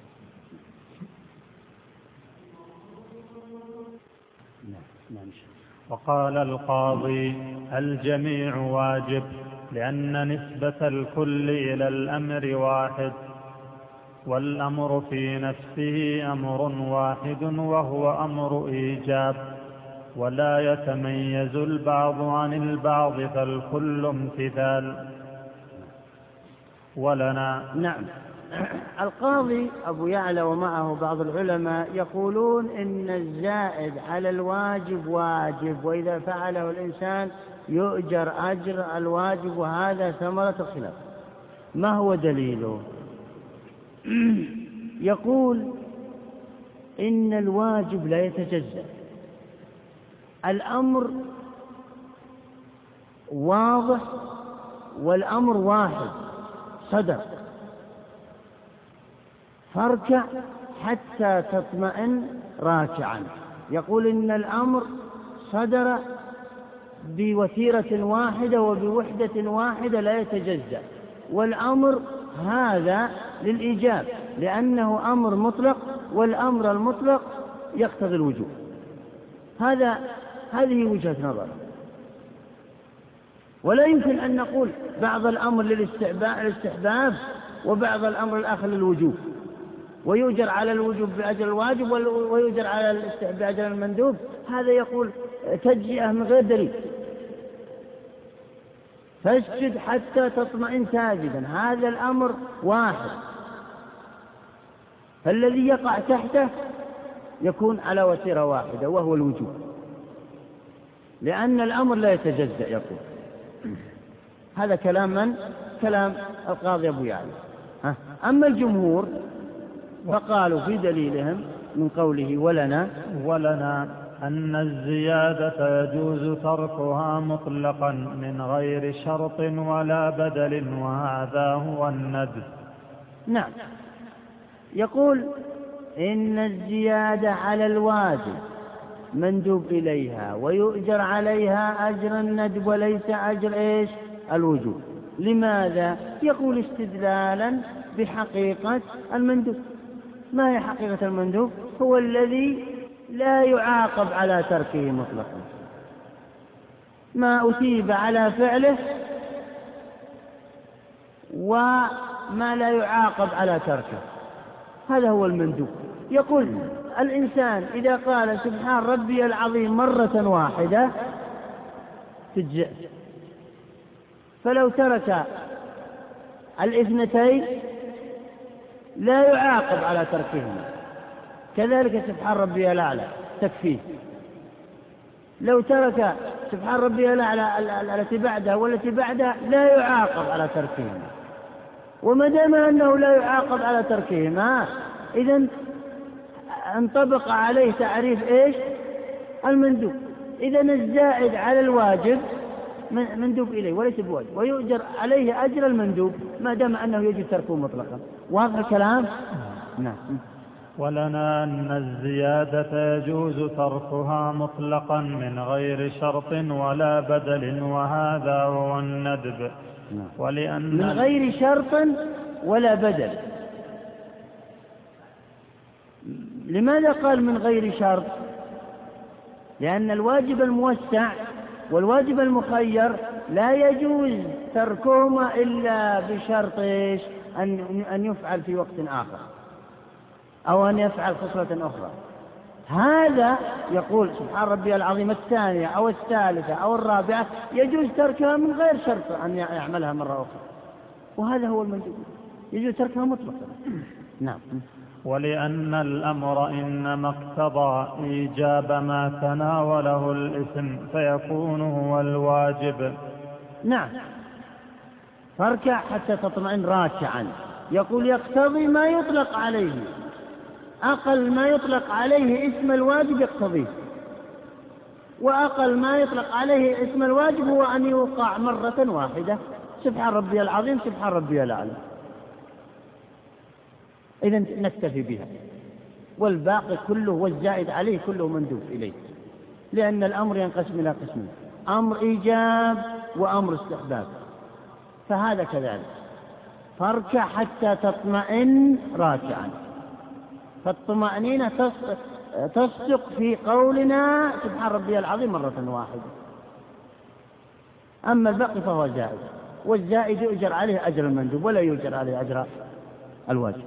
وقال القاضي الجميع واجب لأن نسبة الكل إلى الأمر واحد والأمر في نفسه أمر واحد وهو أمر إيجاب ولا يتميز البعض عن البعض فالكل امتثال. ولنا نعم. القاضي أبو يعلى ومعه بعض العلماء يقولون إن الزائد على الواجب واجب وإذا فعله الإنسان يؤجر أجر الواجب وهذا ثمرة الخلاف. ما هو دليله؟ <clears throat> يقول إن الواجب لا يتجزأ. الأمر واضح والأمر واحد صدر. فاركع حتى تطمئن راكعا يقول إن الأمر صدر بوتيرة واحدة وبوحدة واحدة لا يتجزأ. والأمر هذا للإيجاب لأنه أمر مطلق والأمر المطلق يقتضي الوجوب. هذا هذه وجهة نظر. ولا يمكن أن نقول بعض الأمر للاستحباب وبعض الأمر الآخر للوجوب. ويؤجر على الوجوب بأجر الواجب ويؤجر على الاستحباب بأجر المندوب. هذا يقول تجزئة من غير دليل. فاسجد حتى تطمئن ساجدا. هذا الأمر واحد. فالذي يقع تحته يكون على وتيرة واحدة وهو الوجوب. لأن الأمر لا يتجزأ يقول. هذا كلام من؟ كلام القاضي أبو يعلى. أما الجمهور فقالوا في دليلهم من قوله ولنا. ولنا أن الزيادة يجوز تركها مطلقا من غير شرط ولا بدل وهذا هو الندب. نعم. يقول إن الزيادة على الواجب مندوب إليها ويؤجر عليها أجر الندب وليس أجر إيش؟ الوجوب. لماذا؟ يقول استدلالا بحقيقة المندوب. ما هي حقيقة المندوب؟ هو الذي لا يعاقب على تركه مطلقا. ما أثيب على فعله وما لا يعاقب على تركه. هذا هو المندوب. يقول الإنسان إذا قال سبحان ربي العظيم مرة واحدة تجزئ فلو ترك الاثنتين لا يعاقب على تركهما. كذلك سبحان ربي الأعلى تكفيه. لو ترك سبحان ربي الأعلى التي بعدها والتي بعدها لا يعاقب على تركهما. وما دام أنه لا يعاقب على تركهما إذا انطبق عليه تعريف إيش؟ المندوب. إذا الزائد على الواجب مندوب إليه وليس بواجب. ويؤجر عليه أجر المندوب ما دام أنه يجب تركه مطلقا. واضح الكلام؟ نعم. ولنا أن الزيادة يجوز تركها مطلقا من غير شرط ولا بدل وهذا هو الندب. نعم. ولأن من غير شرط ولا بدل. لماذا قال من غير شرط؟ لأن الواجب الموسع والواجب المخير لا يجوز تركهما إلا بشرط إيش؟ أن أن يفعل في وقت آخر أو أن يفعل خصلة أخرى. هذا يقول سبحان ربي العظيم الثانية أو الثالثة أو الرابعة يجوز تركها من غير شرط أن يعملها مرة أخرى. وهذا هو المندوب يجوز تركها مطلقا. نعم. ولأن الأمر إنما اقتضى إيجاب ما تناوله الإثم فيكون هو الواجب. نعم. فاركع حتى تطمئن راكعا. يقول يقتضي ما يطلق عليه. أقل ما يطلق عليه اسم الواجب يقتضيه. وأقل ما يطلق عليه اسم الواجب هو أن يوقع مرة واحدة. سبحان ربي العظيم سبحان ربي الأعلى. إذا نكتفي بها. والباقي كله والزائد عليه كله مندوب إليه. لأن الأمر ينقسم إلى قسمين. أمر إيجاب وأمر استحباب. فهذا كذلك. فاركع حتى تطمئن راكعا فالطمأنينة تصدق في قولنا سبحان ربي العظيم مرة واحدة. أما الباقي فهو زائد. والزائد يؤجر عليه أجر المندوب ولا يؤجر عليه أجر الواجب.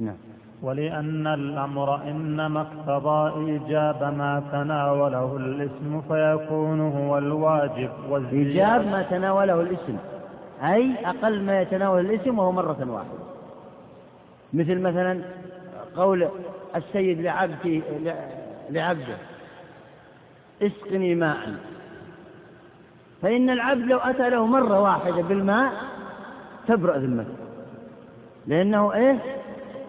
نعم. ولأن الأمر إنما اقتضى إيجاب ما تناوله الاسم فيكون هو الواجب إيجاب ما تناوله الاسم. أي أقل ما يتناول الاسم وهو مرة واحدة. مثل مثلا قول السيد لعبده لعبده اسقني ماء. فإن العبد لو أتى له مرة واحدة بالماء تبرأ ذمته. لأنه إيه؟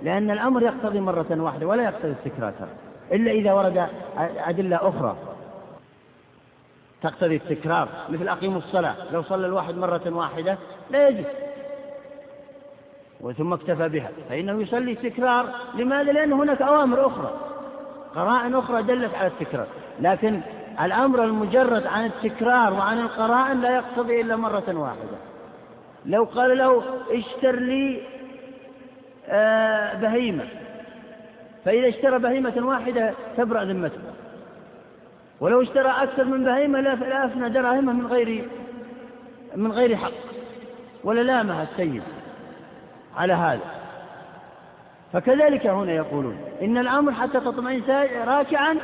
لأن الأمر يقتضي مرة واحدة ولا يقتضي التكرار إلا إذا ورد أدلة أخرى. تقتضي التكرار مثل أقيموا الصلاة لو صلى الواحد مرة واحدة لا يجوز. وثم اكتفى بها فإنه يصلي تكرار. لماذا؟ لأن هناك أوامر أخرى. قرائن أخرى دلت على التكرار. لكن الأمر المجرد عن التكرار وعن القرائن لا يقتضي إلا مرة واحدة. لو قال له اشتر لي بهيمة. فإذا اشترى بهيمة واحدة تبرأ ذمته. ولو اشترى أكثر من بهيمة لا أفنى دراهمه من غير من غير حق ولا لامها السيد على هذا. فكذلك هنا يقولون إن الأمر حتى تطمئن راكعا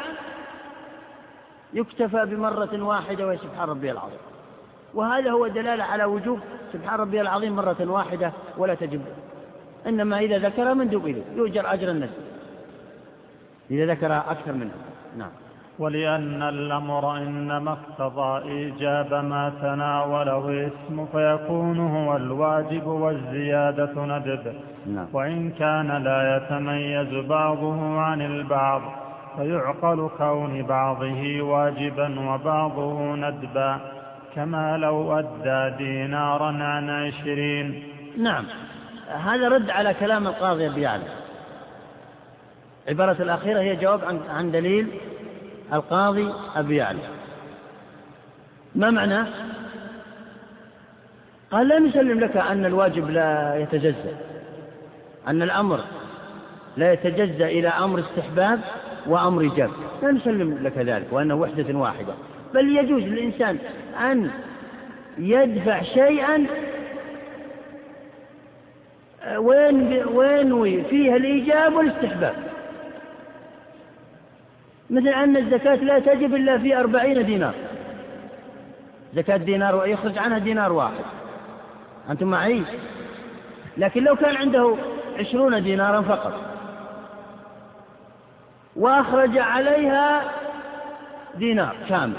يكتفى بمرة واحدة وهي سبحان ربي العظيم. وهذا هو دلالة على وجوب سبحان ربي العظيم مرة واحدة ولا تجب. إنما إذا ذكر مندوب إليه يؤجر أجر الناس. إذا ذكر أكثر منه نعم. ولأن الأمر إنما اقتضى إيجاب ما تناوله اسم فيكون هو الواجب والزيادة ندب. نعم. وإن كان لا يتميز بعضه عن البعض فيعقل كون بعضه واجبا وبعضه ندبا. كما لو أدى دينارا عن عشرين. نعم. هذا رد على كلام القاضي أبي يعلى. العبارة الأخيرة هي جواب عن, عن دليل القاضي أبي يعلى. ما معناه قال لا نسلم لك أن الواجب لا يتجزأ أن الأمر لا يتجزأ إلى أمر استحباب وأمر إيجاب لا نسلم لك ذلك وأنه وحدة واحدة. بل يجوز للإنسان أن يدفع شيئا وين وينوي فيها الإيجاب والاستحباب. مثل أن الزكاة لا تجب إلا في أربعين دينار. زكاة دينار ويخرج عنها دينار واحد. أنتم معي؟ لكن لو كان عنده عشرون دينارا فقط. وأخرج عليها دينار كامل.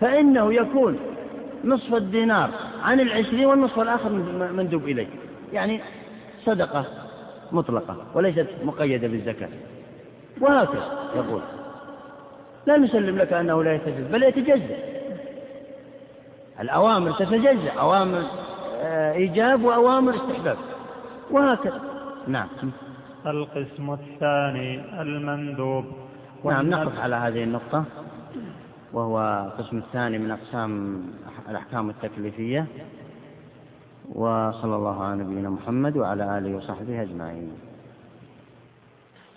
فإنه يكون نصف الدينار عن العشرين والنصف الآخر مندوب إليه يعني صدقة مطلقة وليست مقيدة بالزكاة. وهكذا يقول. لا نسلم لك أنه لا يتجزأ بل يتجزأ. الأوامر تتجزأ أوامر آه، إيجاب وأوامر استحباب. وهكذا. نعم. القسم الثاني المندوب. نعم نقف على هذه النقطة. وهو القسم الثاني من أقسام الأحكام التكليفية. وصلى الله على نبينا محمد وعلى آله وصحبه أجمعين.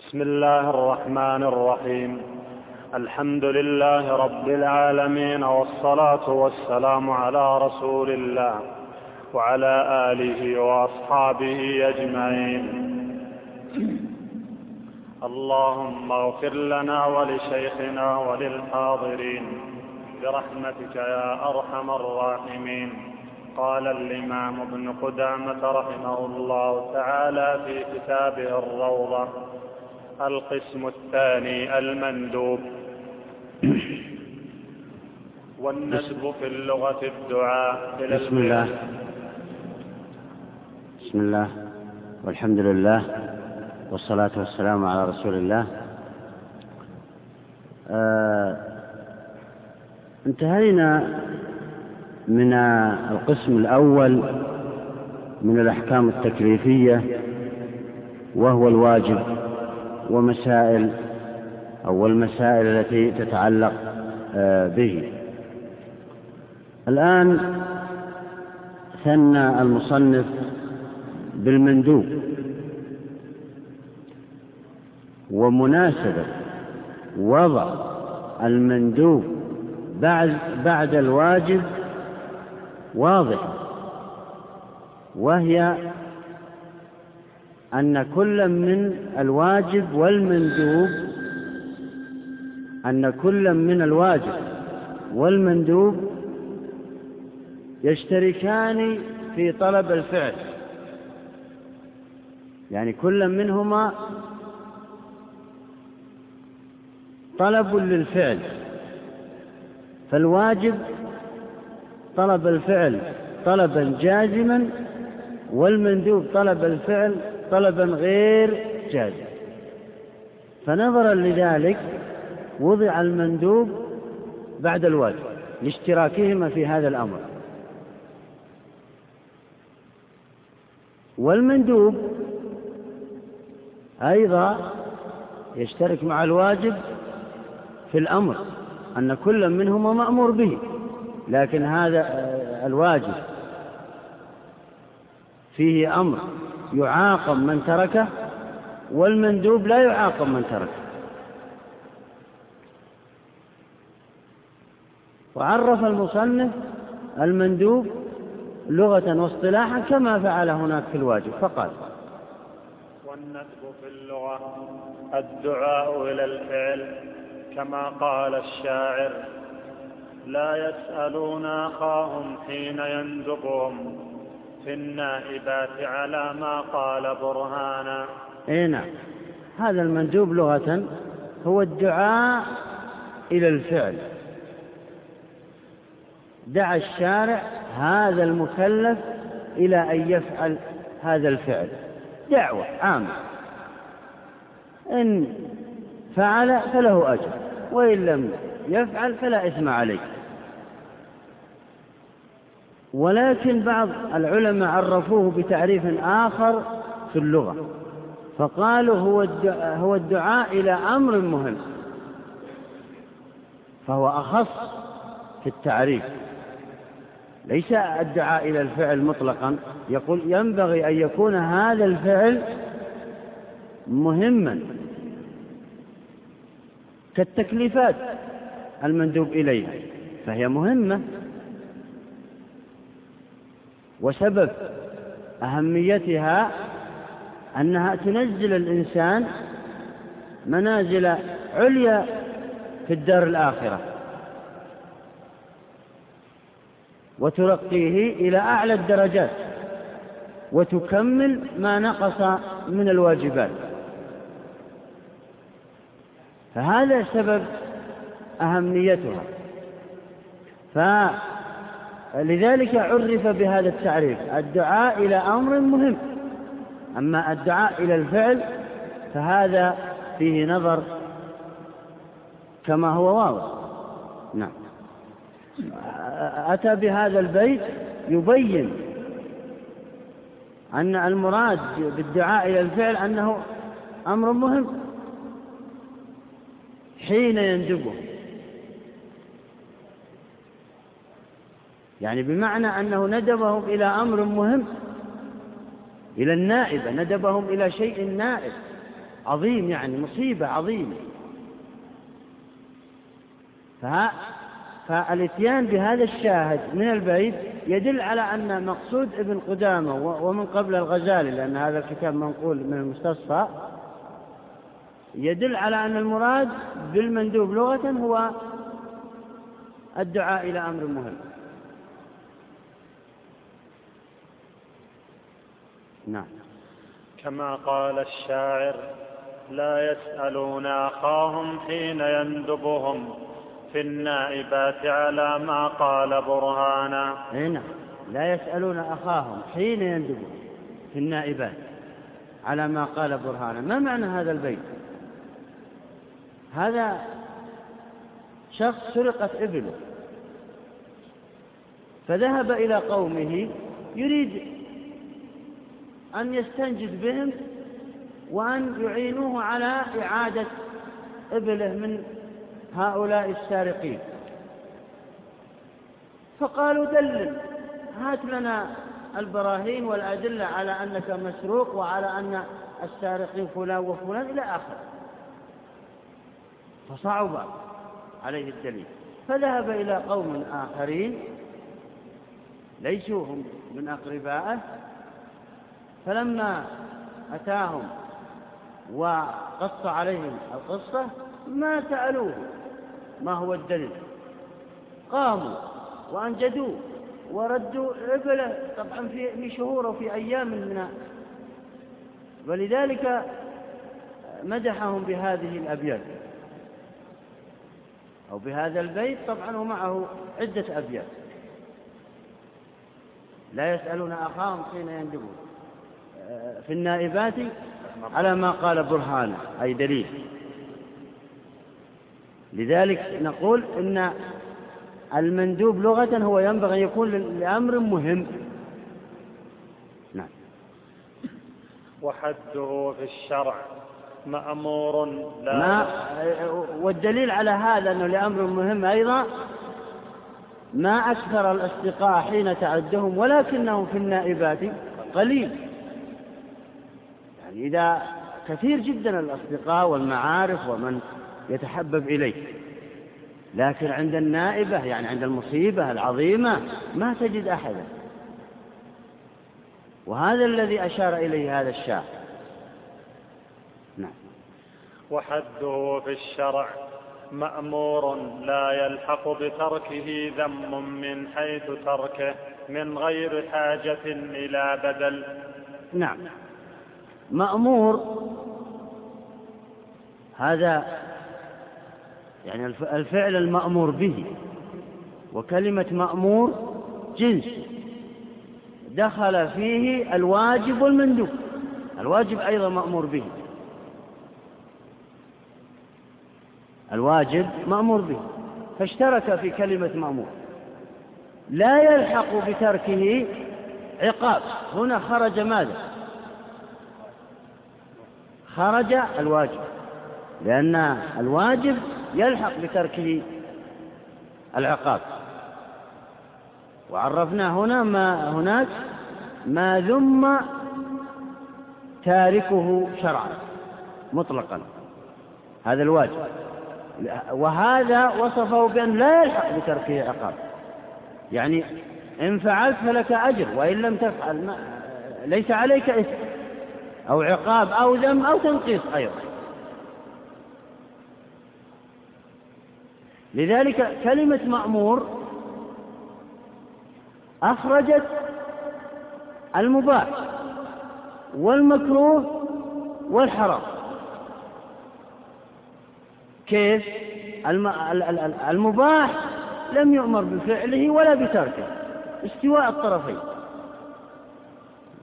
بسم الله الرحمن الرحيم. الحمد لله رب العالمين والصلاة والسلام على رسول الله وعلى آله وأصحابه أجمعين. اللهم اغفر لنا ولشيخنا وللحاضرين برحمتك يا أرحم الراحمين. قال الإمام ابن قدامة رحمه الله تعالى في كتابه الروضة القسم الثاني المندوب. والندب في اللغة الدعاء إلى بسم الله. بسم الله. والحمد لله. والصلاة والسلام على رسول الله. آه انتهينا من القسم الأول من الأحكام التكليفية وهو الواجب ومسائل أو المسائل التي تتعلق آه، به. الآن ثنى المصنف بالمندوب. ومناسبة وضع المندوب بعد بعد الواجب واضحة وهي أن كل من الواجب والمندوب أن كل من الواجب والمندوب يشتركان في طلب الفعل. يعني كل منهما طلب للفعل. فالواجب طلب الفعل طلبا جازما والمندوب طلب الفعل طلبا غير جازم. فنظرا لذلك وضع المندوب بعد الواجب لاشتراكهما في هذا الأمر. والمندوب أيضا يشترك مع الواجب في الأمر أن كل منهما مأمور به لكن هذا آه، الواجب. فيه أمر يعاقب من تركه والمندوب لا يعاقب من تركه. وعرف المصنف المندوب لغة واصطلاحا كما فعل هناك في الواجب فقال والندب في اللغة الدعاء إلى الفعل. كما قال الشاعر لا يسألون أخاهم حين يندبهم في النائبات على ما قال برهانا. إي نعم. هذا المندوب لغة هو الدعاء إلى الفعل. دعا الشارع هذا المكلف إلى أن يفعل هذا الفعل. دعوة عامة. إن فعل فله أجر. وإن لم يفعل فلا إثم عليه. ولكن بعض العلماء عرفوه بتعريف آخر في اللغة فقالوا هو الدعاء, هو الدعاء إلى أمر مهم فهو أخص في التعريف. ليس الدعاء إلى الفعل مطلقا يقول ينبغي أن يكون هذا الفعل مهما. كالتكليفات المندوب إليها فهي مهمة. وسبب أهميتها أنها تنزل الإنسان منازل عليا في الدار الآخرة وترقيه إلى أعلى الدرجات وتكمل ما نقص من الواجبات. فهذا سبب أهميتها. فلذلك عرف بهذا التعريف الدعاء إلى أمر مهم. أما الدعاء إلى الفعل فهذا فيه نظر كما هو واضح. نعم. أتى بهذا البيت يبين أن المراد بالدعاء إلى الفعل أنه أمر مهم. حين يندبه يعني بمعنى أنه ندبهم إلى أمر مهم إلى النائبة ندبهم إلى شيء نائب عظيم يعني مصيبة عظيمة. فالإتيان بهذا الشاهد من البيت يدل على أن مقصود ابن قدامة ومن قبل الغزالي لأن هذا الكتاب منقول من المستصفى يدل على أن المراد بالمندوب لغة هو الدعاء إلى أمر مهم. نعم. كما قال الشاعر لا يسألون أخاهم حين يندبهم. في النائبات على ما قال برهانا. نعم. لا يسألون أخاهم حين يندبهم. في النائبات على ما قال برهانا. ما معنى هذا البيت؟ هذا شخص سرقت ابنه فذهب إلى قومه يريد أن يستنجد بهم وأن يعينوه على إعادة إبله من هؤلاء السارقين. فقالوا دلل هات لنا البراهين والأدلة على أنك مسروق وعلى أن السارقين فلان وفلان إلى آخره. فصعب عليه الدليل. فذهب إلى قوم آخرين ليسوا هم من أقربائه فلما أتاهم وقص عليهم القصة ما سألوه ما هو الدليل. قاموا وأنجدوه وردوا عقله طبعا في شهور وفي أيام من ولذلك مدحهم بهذه الأبيات. أو بهذا البيت طبعا ومعه عدة أبيات. لا يسألون أخاهم حين يندبون في النائبات على ما قال برهان أي دليل. لذلك نقول إن المندوب لغة هو ينبغي أن يكون لأمر مهم. نعم. وحده في الشرع. مأمور لا ما والدليل على هذا أنه لأمر مهم أيضا ما أكثر الأصدقاء حين تعدهم ولكنهم في النائبات قليل. يعني إذا كثير جدا الأصدقاء والمعارف ومن يتحبب إليه. لكن عند النائبة يعني عند المصيبة العظيمة ما تجد أحدا. وهذا الذي أشار إليه هذا الشاعر. وحده في الشرع مأمور لا يلحق بتركه ذم من حيث تركه من غير حاجة إلى بدل. نعم. مأمور هذا يعني الفعل المأمور به وكلمة مأمور جنس دخل فيه الواجب والمندوب. الواجب أيضا مأمور به. الواجب مأمور به فاشترك في كلمة مأمور. لا يلحق بتركه عقاب. هنا خرج ماذا؟ خرج الواجب لأن الواجب يلحق بتركه العقاب. وعرفنا هنا ما هناك ما ذم تاركه شرعا مطلقا. هذا الواجب. وهذا وصفه بأن لا يلحق بتركه عقاب. يعني إن فعلت فلك أجر وإن لم تفعل ما ليس عليك إثم أو عقاب أو ذم أو تنقيص أيضا. لذلك كلمة مأمور أخرجت المباح والمكروه والحرام. كيف؟ المباح لم يؤمر بفعله ولا بتركه استواء الطرفين.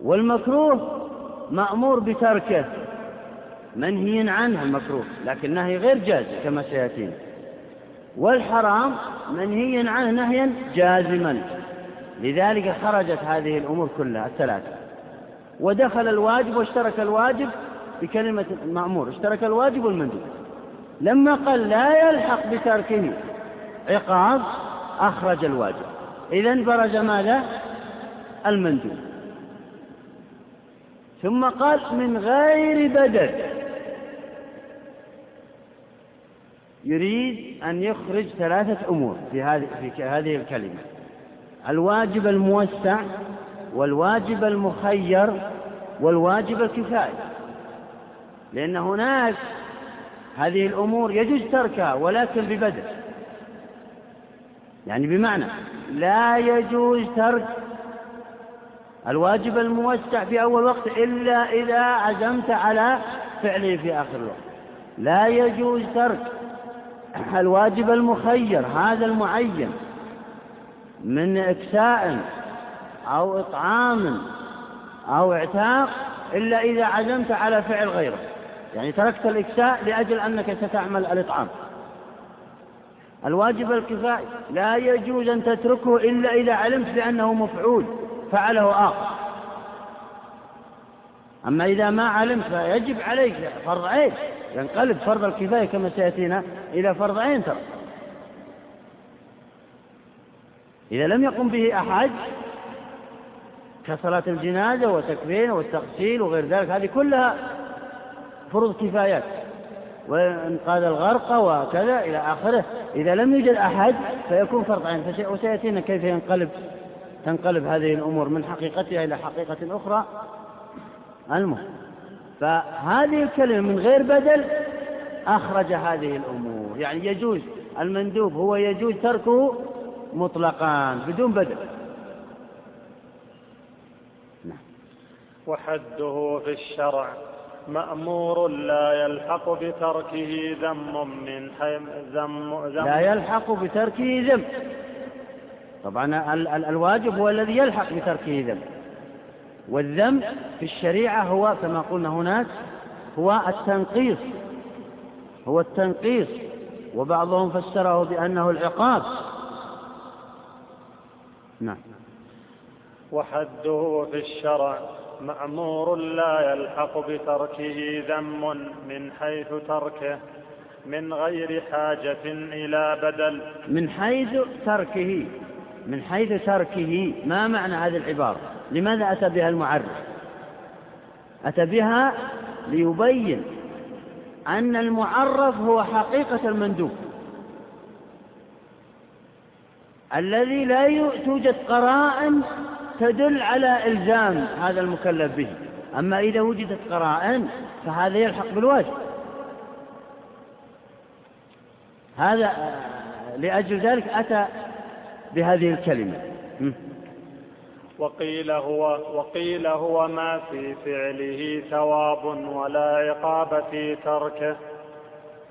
والمكروه مأمور بتركه منهي عنه المكروه لكن نهي غير جاز كما سيأتينا. والحرام منهي عنه نهيا جازما. لذلك خرجت هذه الأمور كلها الثلاثة. ودخل الواجب واشترك الواجب بكلمة المأمور اشترك الواجب والمندوب. لما قال لا يلحق بتركه عقاب أخرج الواجب. إذا برز ماذا؟ المندوب. ثم قال من غير بدل. يريد أن يخرج ثلاثة أمور في هذه في هذه الكلمة. الواجب الموسع والواجب المخير والواجب الكفاية. لأن هناك هذه الأمور يجوز تركها ولكن ببدل يعني بمعنى لا يجوز ترك الواجب الموسع في أول وقت إلا إذا عزمت على فعله في آخر الوقت. لا يجوز ترك الواجب المخير هذا المعين من إكساء أو إطعام أو اعتاق إلا إذا عزمت على فعل غيره. يعني تركت الإكساء لأجل أنك ستعمل الإطعام. الواجب الكفائي لا يجوز أن تتركه إلا إذا علمت بأنه مفعول فعله آخر. أما إذا ما علمت فيجب عليك فرض عين ينقلب فرض الكفاية كما سيأتينا إلى فرض عين ترى إذا لم يقم به أحد كصلاة الجنازة والتكفين والتغسيل وغير ذلك هذه كلها فروض كفايات وإنقاذ الغرق وكذا إلى آخره. إذا لم يوجد أحد فيكون فرض عين وسيأتينا كيف ينقلب تنقلب هذه الأمور من حقيقتها إلى حقيقة أخرى. المهم فهذه الكلمة من غير بدل أخرج هذه الأمور. يعني يجوز المندوب هو يجوز تركه مطلقا بدون بدل. نعم. وحده في الشرع. مأمور لا يلحق بتركه ذم من حيث ذم, ذم. لا يلحق بتركه ذم. طبعا ال ال الواجب هو الذي يلحق بتركه ذم. والذم في الشريعة هو كما قلنا هناك هو التنقيص. هو التنقيص. وبعضهم فسره بأنه العقاب. نعم. وحده في الشرع. مأمور لا يلحق بتركه ذم من حيث تركه من غير حاجة إلى بدل. من حيث تركه من حيث تركه. ما معنى هذه العبارة؟ لماذا أتى بها المعرف؟ أتى بها ليبين أن المعرف هو حقيقة المندوب. الذي لا توجد قرائن تدل على إلزام هذا المكلف به. أما إذا وجدت قرائن فهذا يلحق بالواجب. هذا لأجل ذلك أتى بهذه الكلمة. وقيل هو وقيل هو ما في فعله ثواب ولا عقاب في تركه.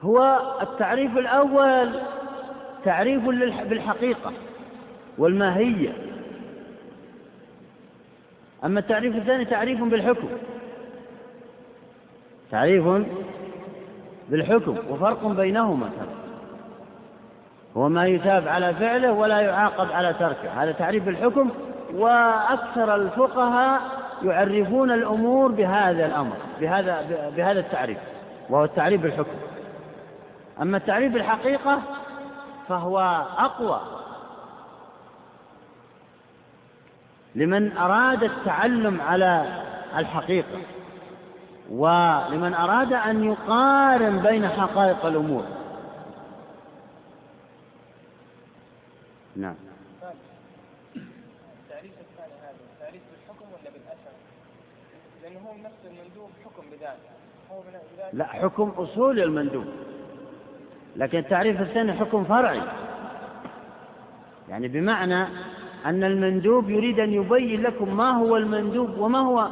هو التعريف الأول تعريف بالحقيقة والماهية. أما التعريف الثاني تعريف بالحكم. تعريف بالحكم وفرق بينهما. هو ما يثاب على فعله ولا يعاقب على تركه. هذا تعريف بالحكم وأكثر الفقهاء يعرفون الأمور بهذا الأمر بهذا بهذا التعريف وهو التعريف بالحكم. أما التعريف بالحقيقة فهو أقوى. لمن أراد التعلم على الحقيقة ولمن أراد أن يقارن بين حقائق الأمور. نعم. التعريف الثاني هذا تعريف بالحكم ولا بالأثر؟ لأنه هو نفس المندوب حكم بذاته. هو لا حكم أصول المندوب. لكن التعريف الثاني حكم فرعي. يعني بمعنى أن المندوب يريد أن يبين لكم ما هو المندوب وما هو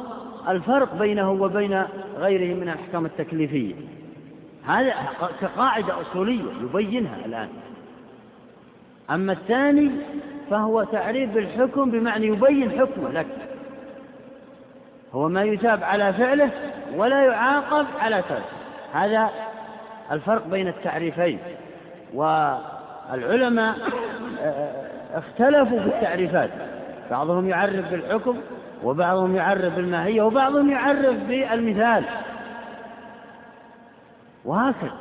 الفرق بينه وبين غيره من الأحكام التكليفية. هذا كقاعدة أصولية يبينها الآن. أما الثاني فهو تعريف بالحكم بمعنى يبين حكمه لك. هو ما يثاب على فعله ولا يعاقب على تركه. هذا الفرق بين التعريفين. والعلماء اختلفوا في التعريفات. بعضهم يعرف بالحكم وبعضهم يعرف بالماهية وبعضهم يعرف بالمثال. وهكذا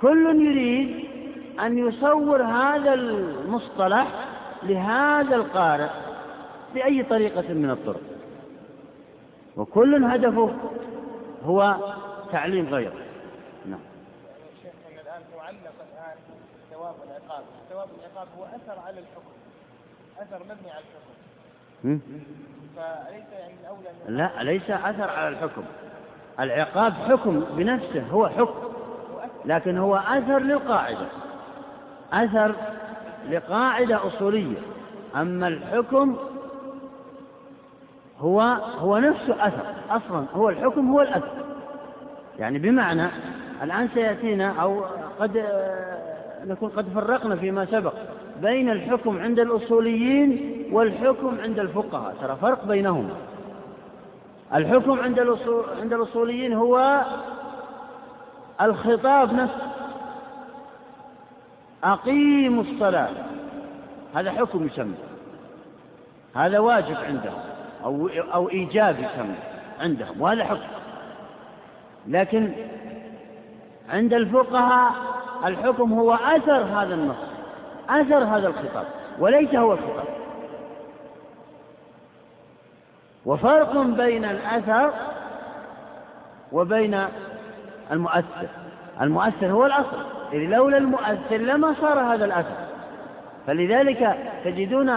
كل يريد أن يصور هذا المصطلح لهذا القارئ بأي طريقة من الطرق. وكل هدفه هو تعليم غيره. نعم. الآن معلق الآن ثواب العقاب. ثواب العقاب هو أثر على الحكم. أثر مبني على الحكم. فليس يعني الأولى لا ليس أثر على الحكم. العقاب حكم بنفسه هو حكم. لكن هو أثر للقاعدة. أثر لقاعدة أصولية. أما الحكم هو هو نفسه أثر. أصلا هو الحكم هو الأثر. يعني بمعنى الآن سيأتينا أو قد نكون قد فرقنا فيما سبق بين الحكم عند الأصوليين والحكم عند الفقهاء. ترى فرق بينهما الحكم عند الأصول عند الأصوليين هو الخطاب نفسه. أقيموا الصلاة. هذا حكم يسمى. هذا واجب عندهم أو أو إيجاب يسمى عندهم وهذا حكم. لكن عند الفقهاء الحكم هو أثر هذا النص أثر هذا الخطاب وليس هو الخطاب. وفرق بين الأثر وبين المؤثر. المؤثر هو الأصل إذ لولا المؤثر لما صار هذا الأثر. فلذلك تجدون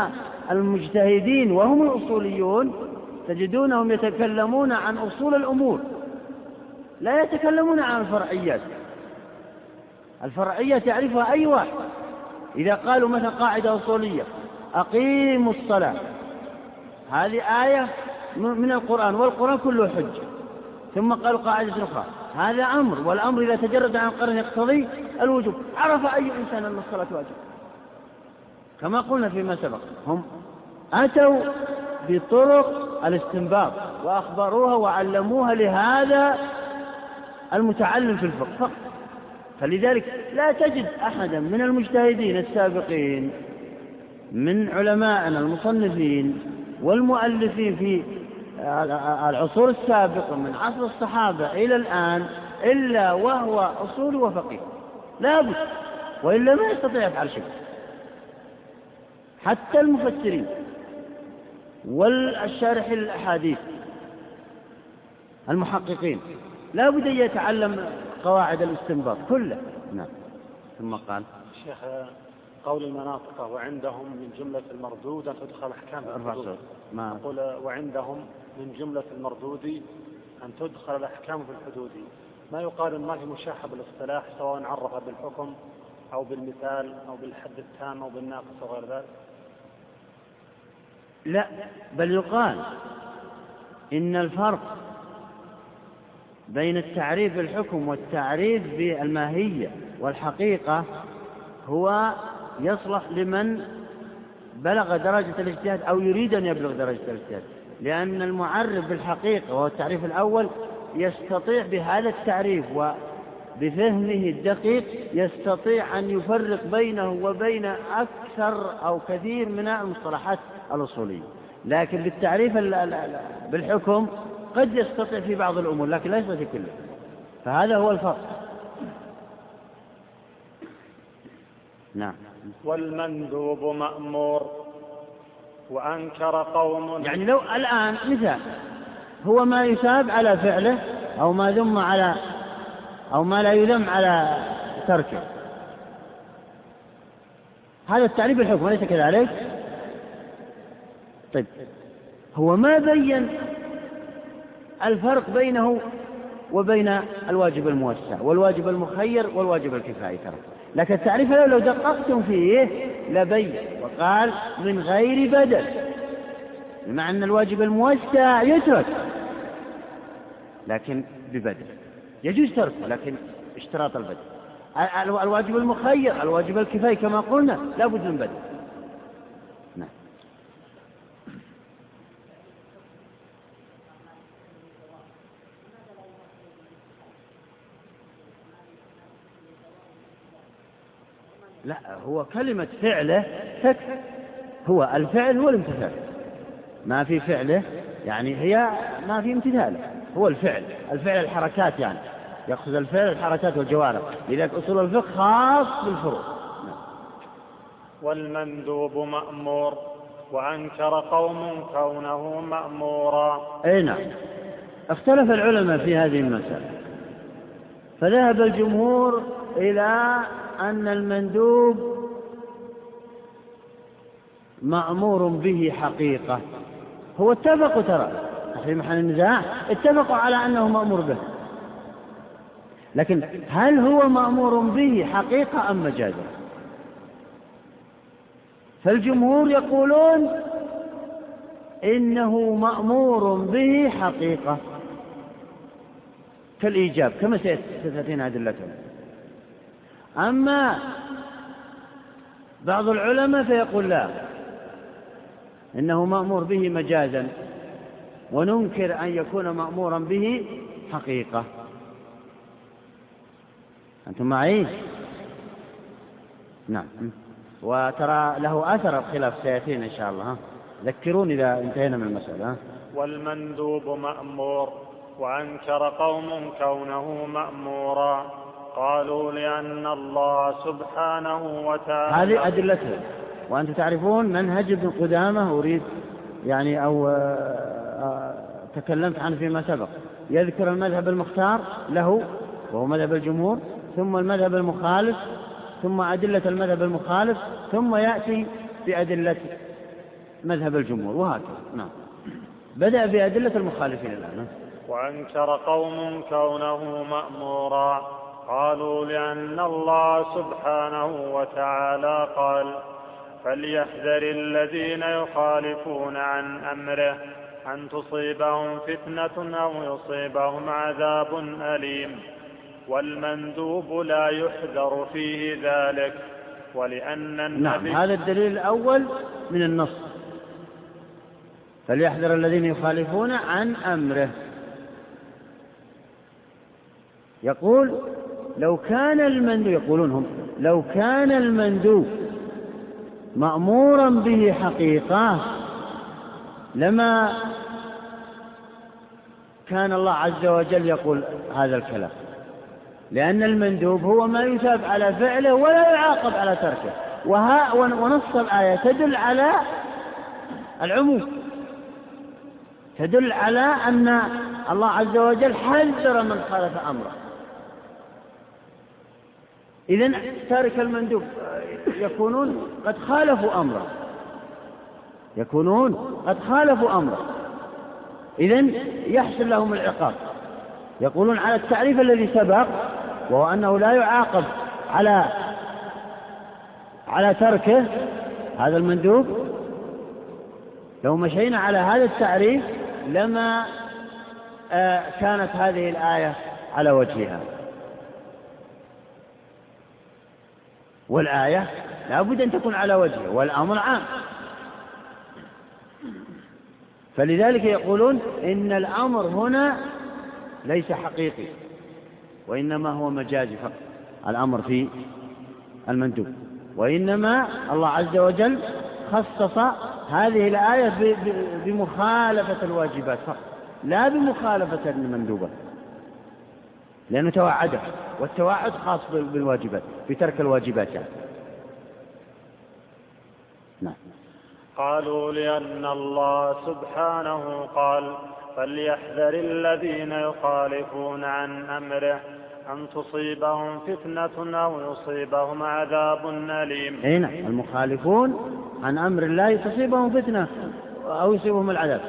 المجتهدين وهم الأصوليون تجدونهم يتكلمون عن أصول الأمور لا يتكلمون عن الفرعيات. الفرعيات يعرفها أي واحد. إذا قالوا مثلا قاعدة أصولية أقيموا الصلاة. هذه آية من القرآن والقرآن كله حجة ثم قالوا قاعدة أخرى. هذا أمر والأمر إذا تجرد عن القرن يقتضي الوجوب. عرف أي إنسان أن الصلاة واجب؟ كما قلنا فيما سبق هم أتوا بطرق الاستنباط وأخبروها وعلموها لهذا المتعلم في الفقه فقط. فلذلك لا تجد أحدا من المجتهدين السابقين من علمائنا المصنفين والمؤلفين في العصور السابقة من عصر الصحابة إلى الآن إلا وهو أصول وفقيه. لا بد وإلا ما يستطيع يفعل شيء. حتى المفسرين والشارحين الأحاديث المحققين لا بد أن يتعلم قواعد الاستنباط كله. نعم. ثم قال شيخ قول المناطق وعندهم من جملة المردود أن تدخل أحكام الحدود ما؟ أقول وعندهم من جملة المردود أن تدخل الأحكام في الحدود. ما يقال ما في مشاحة بالاصطلاح سواء عرف بالحكم أو بالمثال أو بالحد التام أو بالناقص وغير ذلك؟ لا بل يقال إن الفرق بين التعريف بالحكم والتعريف بالماهية والحقيقة هو يصلح لمن بلغ درجة الاجتهاد أو يريد أن يبلغ درجة الاجتهاد. لأن المعرف بالحقيقة وهو التعريف الأول يستطيع بهذا التعريف وبفهمه الدقيق يستطيع أن يفرق بينه وبين أكثر أو كثير من المصطلحات الأصولية. لكن بالتعريف بالحكم قد يستطيع في بعض الأمور لكن ليس في كله. فهذا هو الفرق. نعم. والمندوب مأمور وأنكر قوم. يعني لو الآن مثال هو ما يثاب على فعله أو ما ذم على أو ما لا يذم على تركه. هذا التعريف الحكم أليس كذلك؟ طيب. هو ما بين الفرق بينه وبين الواجب الموسع والواجب المخير والواجب الكفائي ترى لكن التعريف لو دققتم فيه لبين وقال من غير بدل بمعنى أن الواجب الموسع يترك لكن ببدل. يجوز تركه لكن اشتراط البدل. الواجب المخير الواجب الكفاية كما قلنا لا بد من بدل نعم لا هو كلمة فعله تكفي. هو الفعل هو الامتثال. ما في فعله يعني هي ما في امتثاله هو الفعل. الفعل الحركات يعني. يقصد الفعل الحركات والجوارح. لذلك أصول الفقه خاص بالفروع. والمندوب مأمور وأنكر قوم كونه مأمورا. أي نعم. اختلف العلماء في هذه المسألة. فذهب الجمهور إلى أن المندوب مأمور به حقيقة. هو اتفقوا ترى. في محل النزاع اتفقوا على أنه مأمور به. لكن هل هو مأمور به حقيقة أم مجازا؟ فالجمهور يقولون إنه مأمور به حقيقة. كالإيجاب كما ستأتينا أدلته أما بعض العلماء فيقول لا إنه مأمور به مجازا وننكر أن يكون مأمورا به حقيقة أنتم معي؟ نعم وترى له أثر الخلاف سيأتينا إن شاء الله ها؟ إذا انتهينا من المسألة ها؟ والمندوب مأمور وأنكر قوم كونه مأمورا قالوا لأن الله سبحانه وتعالى هذه أدلته وأنتم تعرفون منهج ابن قدامة أريد يعني أو آه، آه، تكلمت عنه فيما سبق. يذكر المذهب المختار له وهو مذهب الجمهور ثم المذهب المخالف ثم أدلة المذهب المخالف ثم يأتي بأدلة مذهب الجمهور. وهكذا. نعم. بدأ بأدلة المخالفين الآن. وأنكر قوم كونه مأمورا. قالوا لأن الله سبحانه وتعالى قال فليحذر الذين يخالفون عن أمره أن تصيبهم فتنة أو يصيبهم عذاب أليم والمندوب لا يحذر فيه ذلك ولأن النبي نعم هذا الدليل الأول من النص. فليحذر الذين يخالفون عن أمره. يقول لو كان المندوب يقولون هم لو كان المندوب مأمورا به حقيقة لما كان الله عز وجل يقول هذا الكلام. لأن المندوب هو ما يثاب على فعله ولا يعاقب على تركه. وها ونص الآية تدل على العموم. تدل على أن الله عز وجل حذر من خالف أمره. إذا تارك المندوب يكونون قد خالفوا أمره. يكونون قد خالفوا أمره. إذا يحصل لهم العقاب. يقولون على التعريف الذي سبق وهو أنه لا يعاقب على على تركه هذا المندوب. لو مشينا على هذا التعريف لما آه، كانت هذه الآية على وجهها. والآية لا بد أن تكون على وجهه والأمر عام. فلذلك يقولون إن الأمر هنا ليس حقيقي وإنما هو مجازي فقط الأمر في المندوب. وإنما الله عز وجل خصص هذه الآية بمخالفة الواجبات فقط لا بمخالفة المندوبات. لأنه توعده والتوعد خاص بالواجبات بترك الواجبات. يعني. نعم. قالوا لأن الله سبحانه قال فليحذر الذين يخالفون عن أمره أن تصيبهم فتنة أو يصيبهم عذاب أليم. أي نعم. المخالفون عن أمر الله تصيبهم فتنة أو يصيبهم العذاب.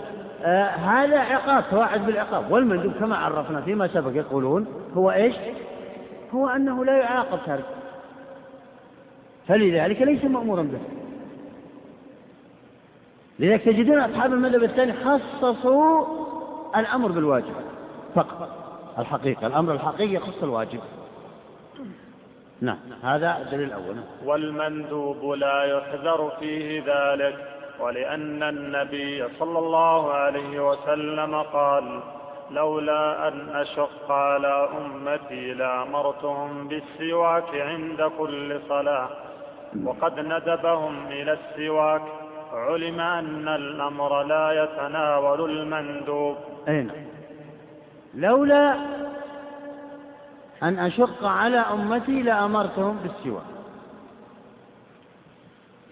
هذا عقاب توعد بالعقاب. والمندوب كما عرفنا فيما سبق يقولون هو إيش؟ هو أنه لا يعاقب تارك. فلذلك ليس مأمورا به. لذلك تجدون أصحاب المذهب الثاني خصصوا الأمر بالواجب فقط. الحقيقة الأمر الحقيقي يخص الواجب. نعم هذا الدليل الأول. والمندوب لا يحذر فيه ذلك. ولأن النبي صلى الله عليه وسلم قال لولا أن أشق على أمتي لأمرتهم بالسواك عند كل صلاة وقد ندبهم إلى السواك علم أن الأمر لا يتناول المندوب. أين لولا أن أشق على أمتي لأمرتهم بالسواك.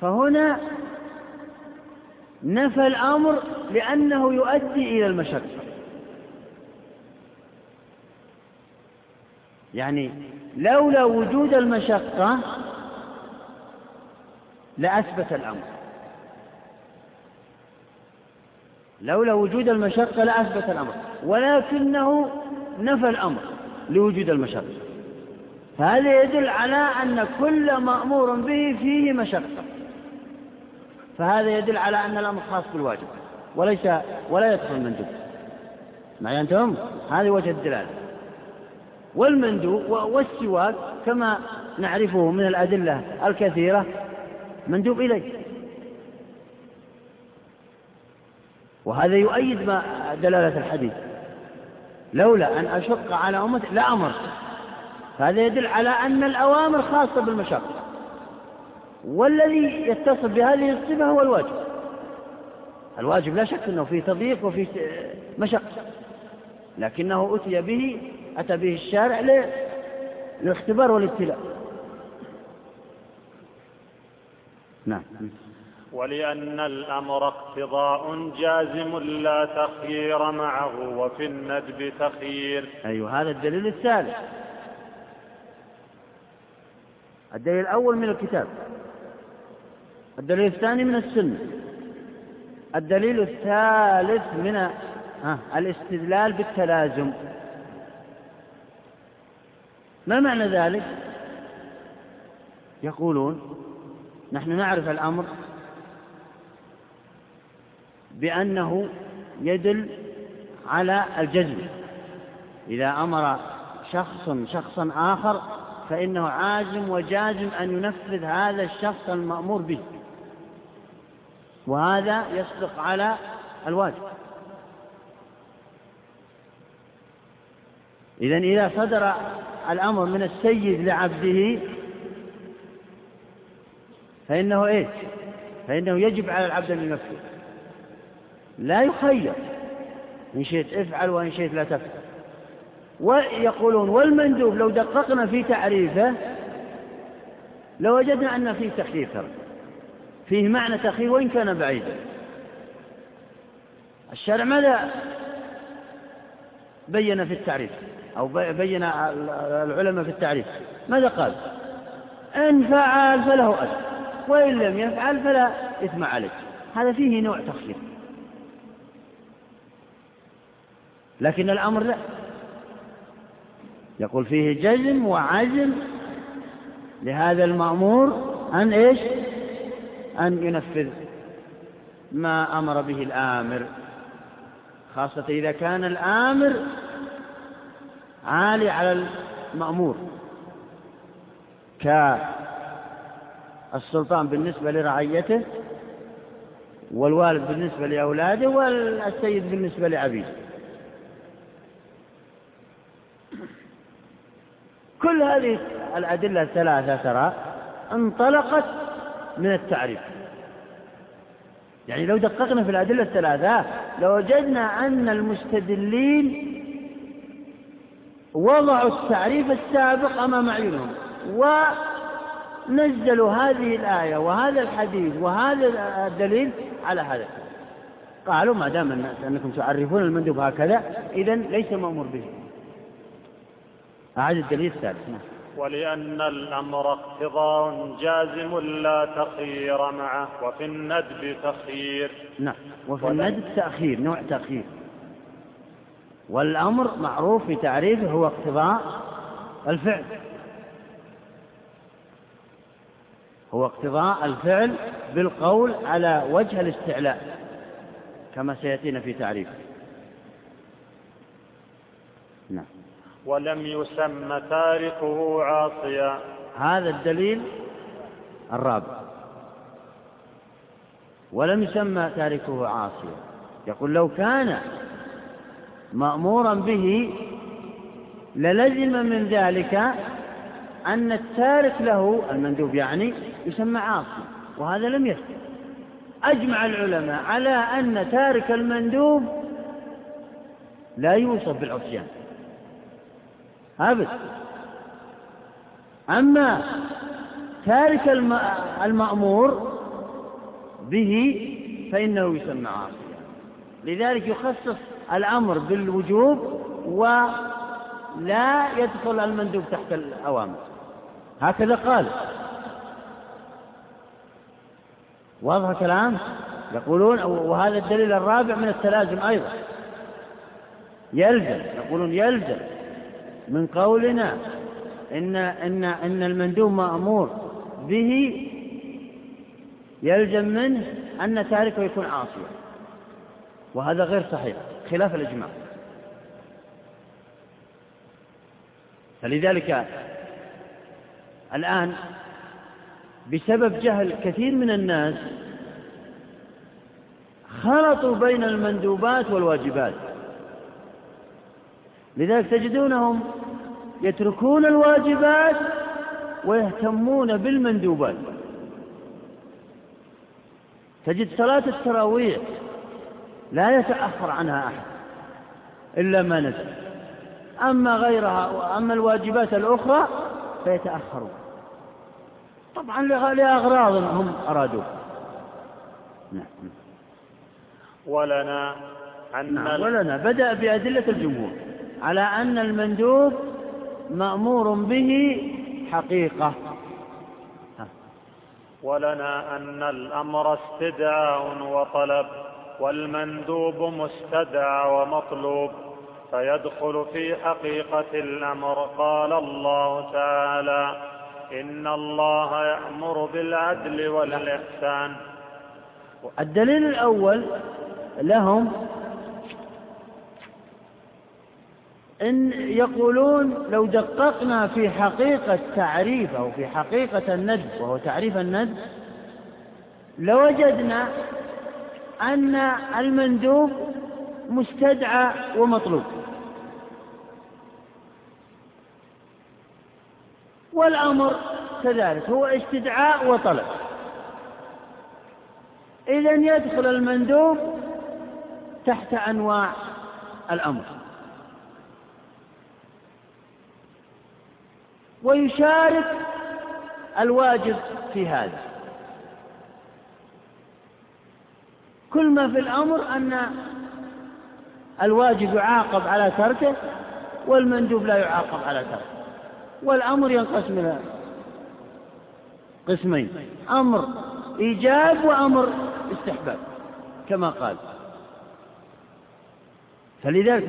فهنا نفى الأمر لأنه يؤدي إلى المشقة. يعني لولا وجود المشقة لأثبت الأمر. لولا وجود المشقة لأثبت الأمر. ولكنه نفى الأمر لوجود المشقة. فهذا يدل على أن كل مأمور به فيه مشقة. فهذا يدل على أن الأمر خاص بالواجب وليس ولا يدخل المندوب. معي أنتم؟ هذه وجه الدلالة. والمندوب والسواك كما نعرفه من الأدلة الكثيرة مندوب إليه. وهذا يؤيد ما دلالة الحديث. لولا أن أشق على أمتي لأمر هذا يدل على أن الأوامر خاصة بالمشقة. والذي يتصل بهذه الصفة هو الواجب. الواجب لا شك أنه فيه تضييق وفيه مشقة. لكنه أتي به أتى به الشارع للاختبار والابتلاء. نعم. ولأن الأمر اقتضاء جازم لا تخيير معه وفي الندب تخيير. أيوه هذا الدليل الثالث. الدليل الأول من الكتاب. الدليل الثاني من السنة. الدليل الثالث من الاستدلال بالتلازم. ما معنى ذلك؟ يقولون نحن نعرف الأمر بأنه يدل على الجزم. إذا أمر شخص شخصا آخر فإنه عازم وجازم أن ينفذ هذا الشخص المأمور به. وهذا يصدق على الواجب. إذا إذا صدر الأمر من السيد لعبده فإنه إيه؟ فإنه يجب على العبد أن ينفذ لا يخير. إن شئت افعل وإن شئت لا تفعل. ويقولون والمندوب لو دققنا في تعريفه لوجدنا أن فيه تخيير فيه معنى تخيير وإن كان بعيدا. الشرع ماذا بين في التعريف؟ أو بين العلماء في التعريف. ماذا قال؟ إن فعل فله أجر وإن لم يفعل فلا إثم عليه. هذا فيه نوع تخيير لكن الأمر لا. يقول فيه جزم وعزم لهذا المأمور أن إيش؟ أن ينفذ ما أمر به الآمر خاصة إذا كان الآمر عالي على المأمور كالسلطان بالنسبة لرعيته والوالد بالنسبة لأولاده والسيد بالنسبة لعبيده كل هذه الأدلة الثلاثة ترى انطلقت من التعريف. يعني لو دققنا في الأدلة الثلاثة لوجدنا أن المستدلين وضعوا التعريف السابق أمام أعينهم ونزلوا هذه الآية وهذا الحديث وهذا الدليل على هذا. قالوا ما دام أنكم تعرفون المندوب هكذا إذا ليس مأمور به. أعد الدليل الثالث. نعم. ولأن الأمر اقتضاء جازم لا تخير معه وفي الندب تخيير نعم وفي الندب تأخير نوع تأخير. والأمر معروف في تعريفه هو اقتضاء الفعل. هو اقتضاء الفعل بالقول على وجه الاستعلاء كما سيأتينا في تعريفه. نعم. ولم يسم تاركه عاصيا. هذا الدليل الرابع. ولم يسمى تاركه عاصيا. يقول لو كان مأمورا به للزم من ذلك أن التارك له المندوب يعني يسمى عاصي وهذا لم يثبت. أجمع العلماء على أن تارك المندوب لا يوصف بالعصيان. أبد أما تارك المأمور به فإنه يسمى عاصيا. لذلك يخصص الأمر بالوجوب ولا يدخل المندوب تحت الأوامر. هكذا قال. واضح الكلام؟ يقولون وهذا الدليل الرابع من التلازم أيضا. يلزم يقولون يلزم. من قولنا إن إن إن المندوب مأمور به يلزم منه أن تاركه يكون عاصيا. وهذا غير صحيح خلاف الإجماع. فلذلك الآن بسبب جهل كثير من الناس خلطوا بين المندوبات والواجبات. لذلك تجدونهم يتركون الواجبات ويهتمون بالمندوبات. تجد صلاة التراويح لا يتأخر عنها أحد إلا ما نزل. أما غيرها وأما الواجبات الأخرى فيتأخرون طبعا لأغراض هم أرادوا نعم. ولنا أن نعم ولنا. بدأ بأدلة الجمهور. على أن المندوب مأمور به حقيقة. ولنا أن الأمر استدعاء وطلب والمندوب مستدعى ومطلوب فيدخل في حقيقة الأمر. قال الله تعالى إن الله يأمر بالعدل والإحسان. الدليل الأول لهم إن يقولون لو دققنا في حقيقة تعريف أو في حقيقة الندب وهو تعريف الندب لوجدنا أن المندوب مستدعى ومطلوب. والأمر كذلك هو استدعاء وطلب. إذا يدخل المندوب تحت أنواع الأمر. ويشارك الواجب في هذا. كل ما في الأمر أن الواجب يعاقب على تركه والمندوب لا يعاقب على تركه. والأمر ينقسم إلى قسمين أمر إيجاب وأمر استحباب كما قال. فلذلك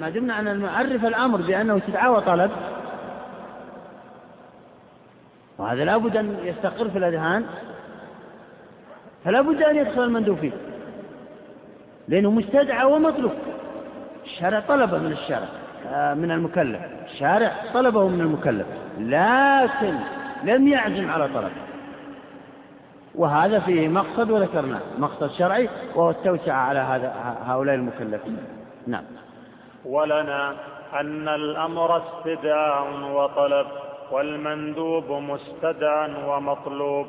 ما دمنا أن نعرف الأمر بأنه استدعاء وطلب. وهذا لابد أن يستقر في الأذهان فلا بد أن يدخل المندوب فيه لأنه مستدعى ومطلوب. الشارع طلبه من الشارع من المكلف الشارع طلبه من المكلف لكن لم يعزم على طلبه وهذا فيه مقصد وذكرناه مقصد شرعي وهو التوسعة على هذا هؤلاء المكلفين. نعم. ولنا أن الأمر استدعاء وطلب. والمندوب مستدعى ومطلوب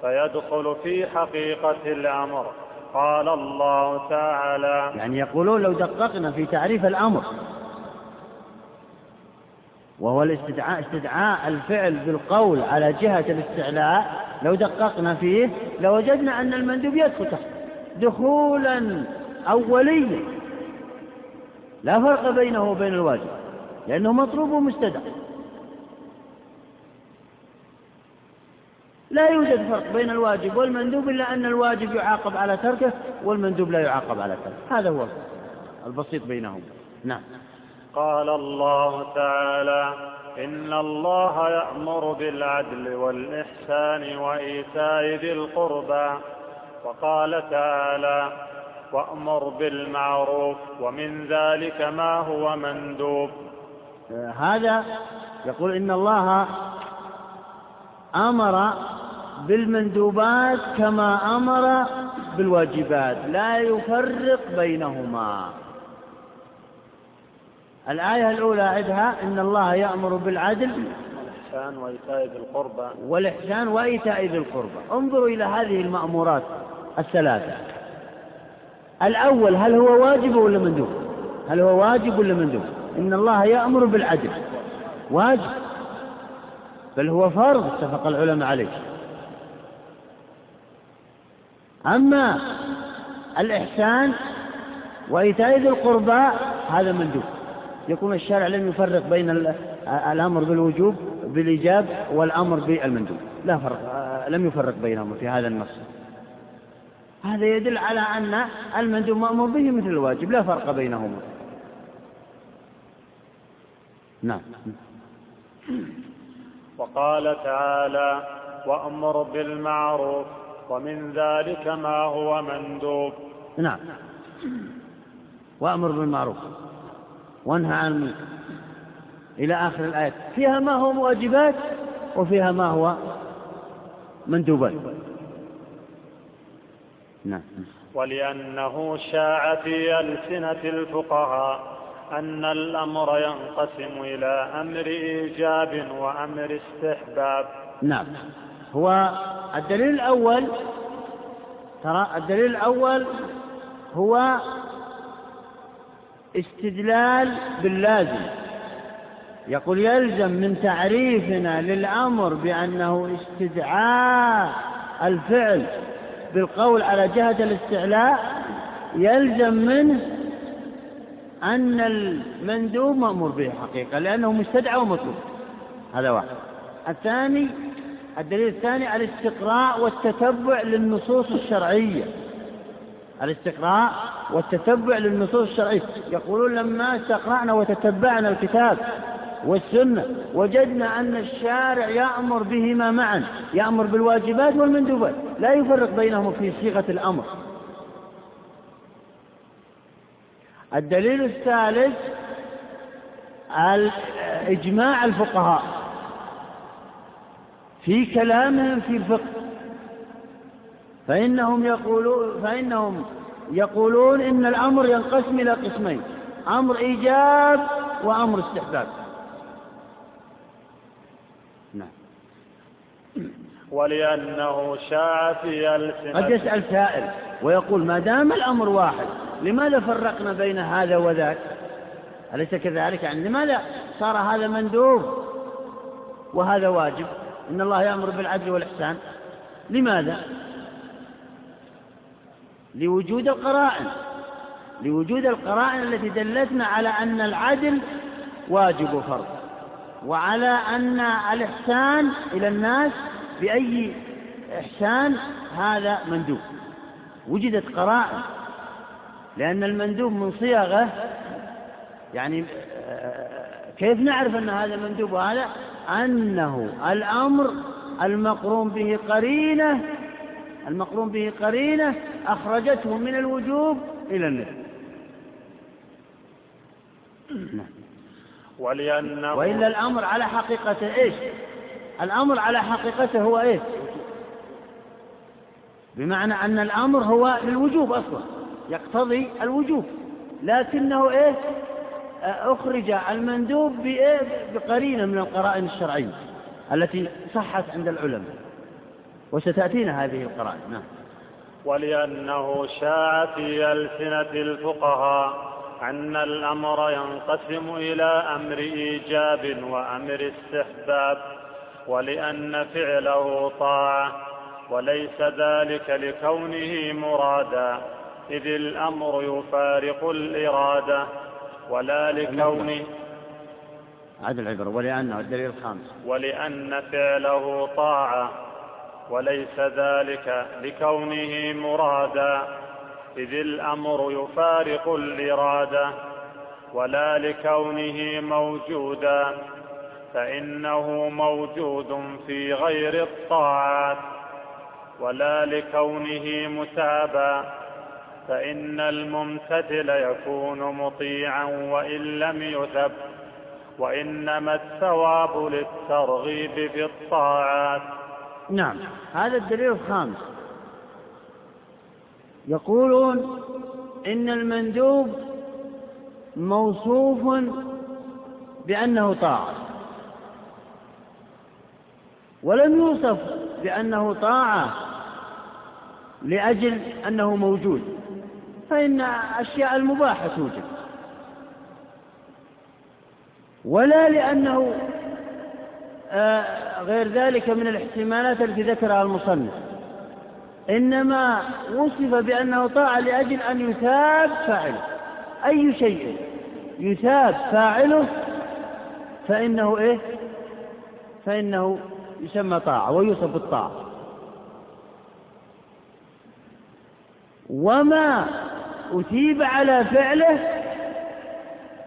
فيدخل في حقيقة الأمر. قال الله تعالى يعني يقولون لو دققنا في تعريف الأمر وهو الاستدعاء استدعاء الفعل بالقول على جهة الاستعلاء لو دققنا فيه لوجدنا أن المندوب يدخل تحت دخولا أوليا. لا فرق بينه وبين الواجب لأنه مطلوب ومستدعى. لا يوجد فرق بين الواجب والمندوب إلا أن الواجب يعاقب على تركه والمندوب لا يعاقب على تركه. هذا هو البسيط بينهم. نعم. قال الله تعالى إن الله يأمر بالعدل والإحسان وإيتاء ذي القربى. وقال تعالى وأمر بالمعروف ومن ذلك ما هو مندوب. هذا يقول إن الله أمر بالمندوبات كما أمر بالواجبات لا يفرق بينهما. الآية الأولى عدها إن الله يأمر بالعدل والإحسان وإيتاء ذي القربى. والإحسان وإيتاء ذي القربى. انظروا إلى هذه المأمورات الثلاثة. الأول هل هو واجب ولا مندوب؟ هل هو واجب ولا مندوب؟ إن الله يأمر بالعدل. واجب. بل هو فرض اتفق العلماء عليه. أما الإحسان وإيتاء ذي القربى هذا مندوب. يكون الشارع لم يفرق بين الأمر بالوجوب بالإيجاب والأمر بالمندوب. لا فرق لم يفرق بينهما في هذا النص. هذا يدل على أن المندوب مأمور به مثل الواجب لا فرق بينهما. نعم. وقال تعالى وأمر بالمعروف ومن ذلك ما هو مندوب. نعم. وأمر بالمعروف. وانهى عن المنكر. إلى آخر الآية فيها ما هو واجبات وفيها ما هو مندوبات. نعم. ولأنه شاع في ألسنة الفقهاء أن الأمر ينقسم إلى أمر إيجاب وأمر استحباب. نعم. هو الدليل الأول ترى الدليل الأول هو استدلال باللازم. يقول يلزم من تعريفنا للأمر بأنه استدعاء الفعل بالقول على جهة الاستعلاء يلزم منه أن المندوب مأمور به حقيقة لأنه مستدعى ومطلوب. هذا واحد. الثاني الدليل الثاني الاستقراء والتتبع للنصوص الشرعية. الاستقراء والتتبع للنصوص الشرعية. يقولون لما استقرأنا وتتبعنا الكتاب والسنة وجدنا أن الشارع يأمر بهما معا يأمر بالواجبات والمندوبات. لا يفرق بينهم في صيغة الأمر. الدليل الثالث إجماع الفقهاء. في كلامهم في الفقه. فإنهم يقولون فإنهم يقولون إن الأمر ينقسم إلى قسمين أمر إيجاب وأمر استحباب. نعم. ولأنه شاع في ألسنة. قد يسأل سائل ويقول ما دام الأمر واحد لماذا فرقنا بين هذا وذاك؟ أليس كذلك؟ يعني لماذا صار هذا مندوب وهذا واجب؟ إن الله يأمر بالعدل والإحسان. لماذا؟ لوجود القرائن. لوجود القرائن التي دلتنا على أن العدل واجب وفرض وعلى أن الإحسان إلى الناس بأي إحسان هذا مندوب. وجدت قرائن لأن المندوب من صيغه يعني كيف نعرف أن هذا مندوب وهذا؟ أنه الأمر المقرون به قرينة المقرون به قرينة أخرجته من الوجوب إلى النفس. نعم. ولأنه وإلا الأمر على حقيقته إيش؟ الأمر على حقيقته هو إيش؟ بمعنى أن الأمر هو للوجوب أصلا يقتضي الوجوب لكنه إيه أخرج المندوب بقرينة من القرائن الشرعية التي صحت عند العلماء. وستأتينا هذه القرائن نعم. ولأنه شاع في ألسنة الفقهاء أن الأمر ينقسم إلى أمر إيجاب وأمر استحباب ولأن فعله طاعة وليس ذلك لكونه مرادا إذ الأمر يفارق الإرادة. ولا لكونه عاد العبرة ولأنه الدليل الخامس. ولأن فعله طاعة وليس ذلك لكونه مرادا إذ الأمر يفارق الإرادة. ولا لكونه موجودا فإنه موجود في غير الطاعات. ولا لكونه متابا فإن الممتثل يكون مطيعا وإن لم يثب وإنما الثواب للترغيب في الطاعات. نعم هذا الدليل الخامس. يقولون إن المندوب موصوف بأنه طاعة ولم يوصف بأنه طاعة لأجل أنه موجود. فإن أشياء المباحة توجد. ولا لأنه آه، غير ذلك من الاحتمالات التي ذكرها المصنف. إنما وصف بأنه طاعة لأجل أن يثاب فاعله. أي شيء يثاب فاعله فإنه إيه؟ فإنه يسمى طاعة ويوصف بالطاعة. وما أثيب على فعله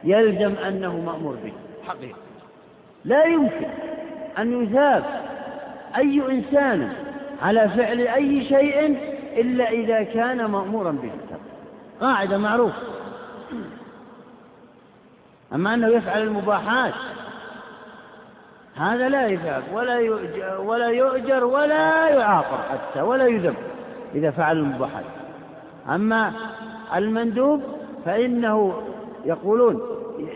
يلزم أنه مأمور به. حقيقة. لا يمكن أن يثاب أي إنسان على فعل أي شيء إلا إذا كان مأمورا به. قاعدة معروفة. أما أنه يفعل المباحات هذا لا يثاب ولا يؤجر ولا يؤجر ولا يعاقب حتى ولا يذب إذا فعل المباحات. أما المندوب فإنه يقولون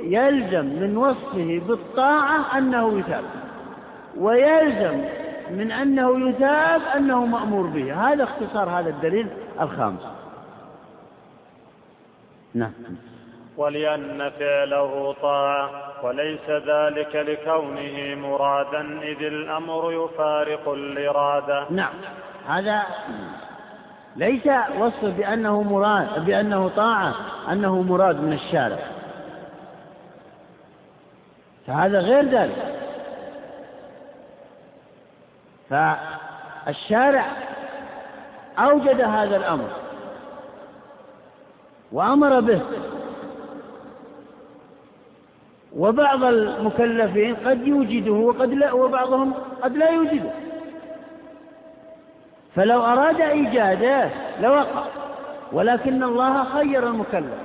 يلزم من وصفه بالطاعة أنه يثاب ويلزم من أنه يثاب أنه مأمور به هذا اختصار هذا الدليل الخامس. نعم. ولأن فعله طاعة وليس ذلك لكونه مرادا إذ الأمر يفارق الإرادة. نعم. هذا ليس وصف بأنه مراد بأنه طاعة أنه مراد من الشارع. فهذا غير ذلك. فالشارع أوجد هذا الأمر وأمر به. وبعض المكلفين قد يوجده وقد لا وبعضهم قد لا يوجده. فلو أراد إيجاده لوقع ولكن الله خير المكلف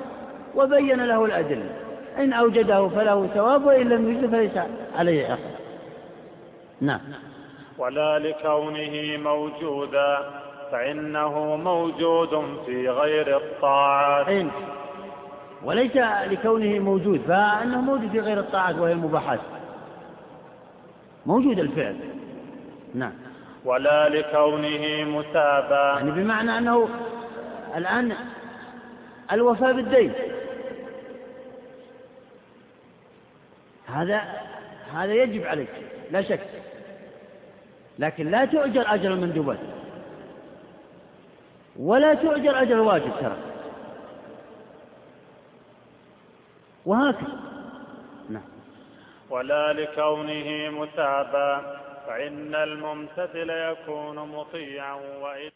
وبين له الأدلة. إن أوجده فله ثواب وإن لم يوجد فليس عليه عقاب نعم. ولا لكونه موجودا فإنه موجود في غير الطاعات. إن. وليس لكونه موجود فإنه موجود في غير الطاعات وهي المباحات. موجود الفعل. نعم. ولا لكونه متابا. يعني بمعنى أنه الآن الوفاء بالدين. هذا هذا يجب عليك لا شك. لكن لا تؤجر أجر المندوبات. ولا تؤجر أجر الواجب ترى. وهكذا. نعم. ولا لكونه متابا. فإن الممتثل يكون مطيعا وإن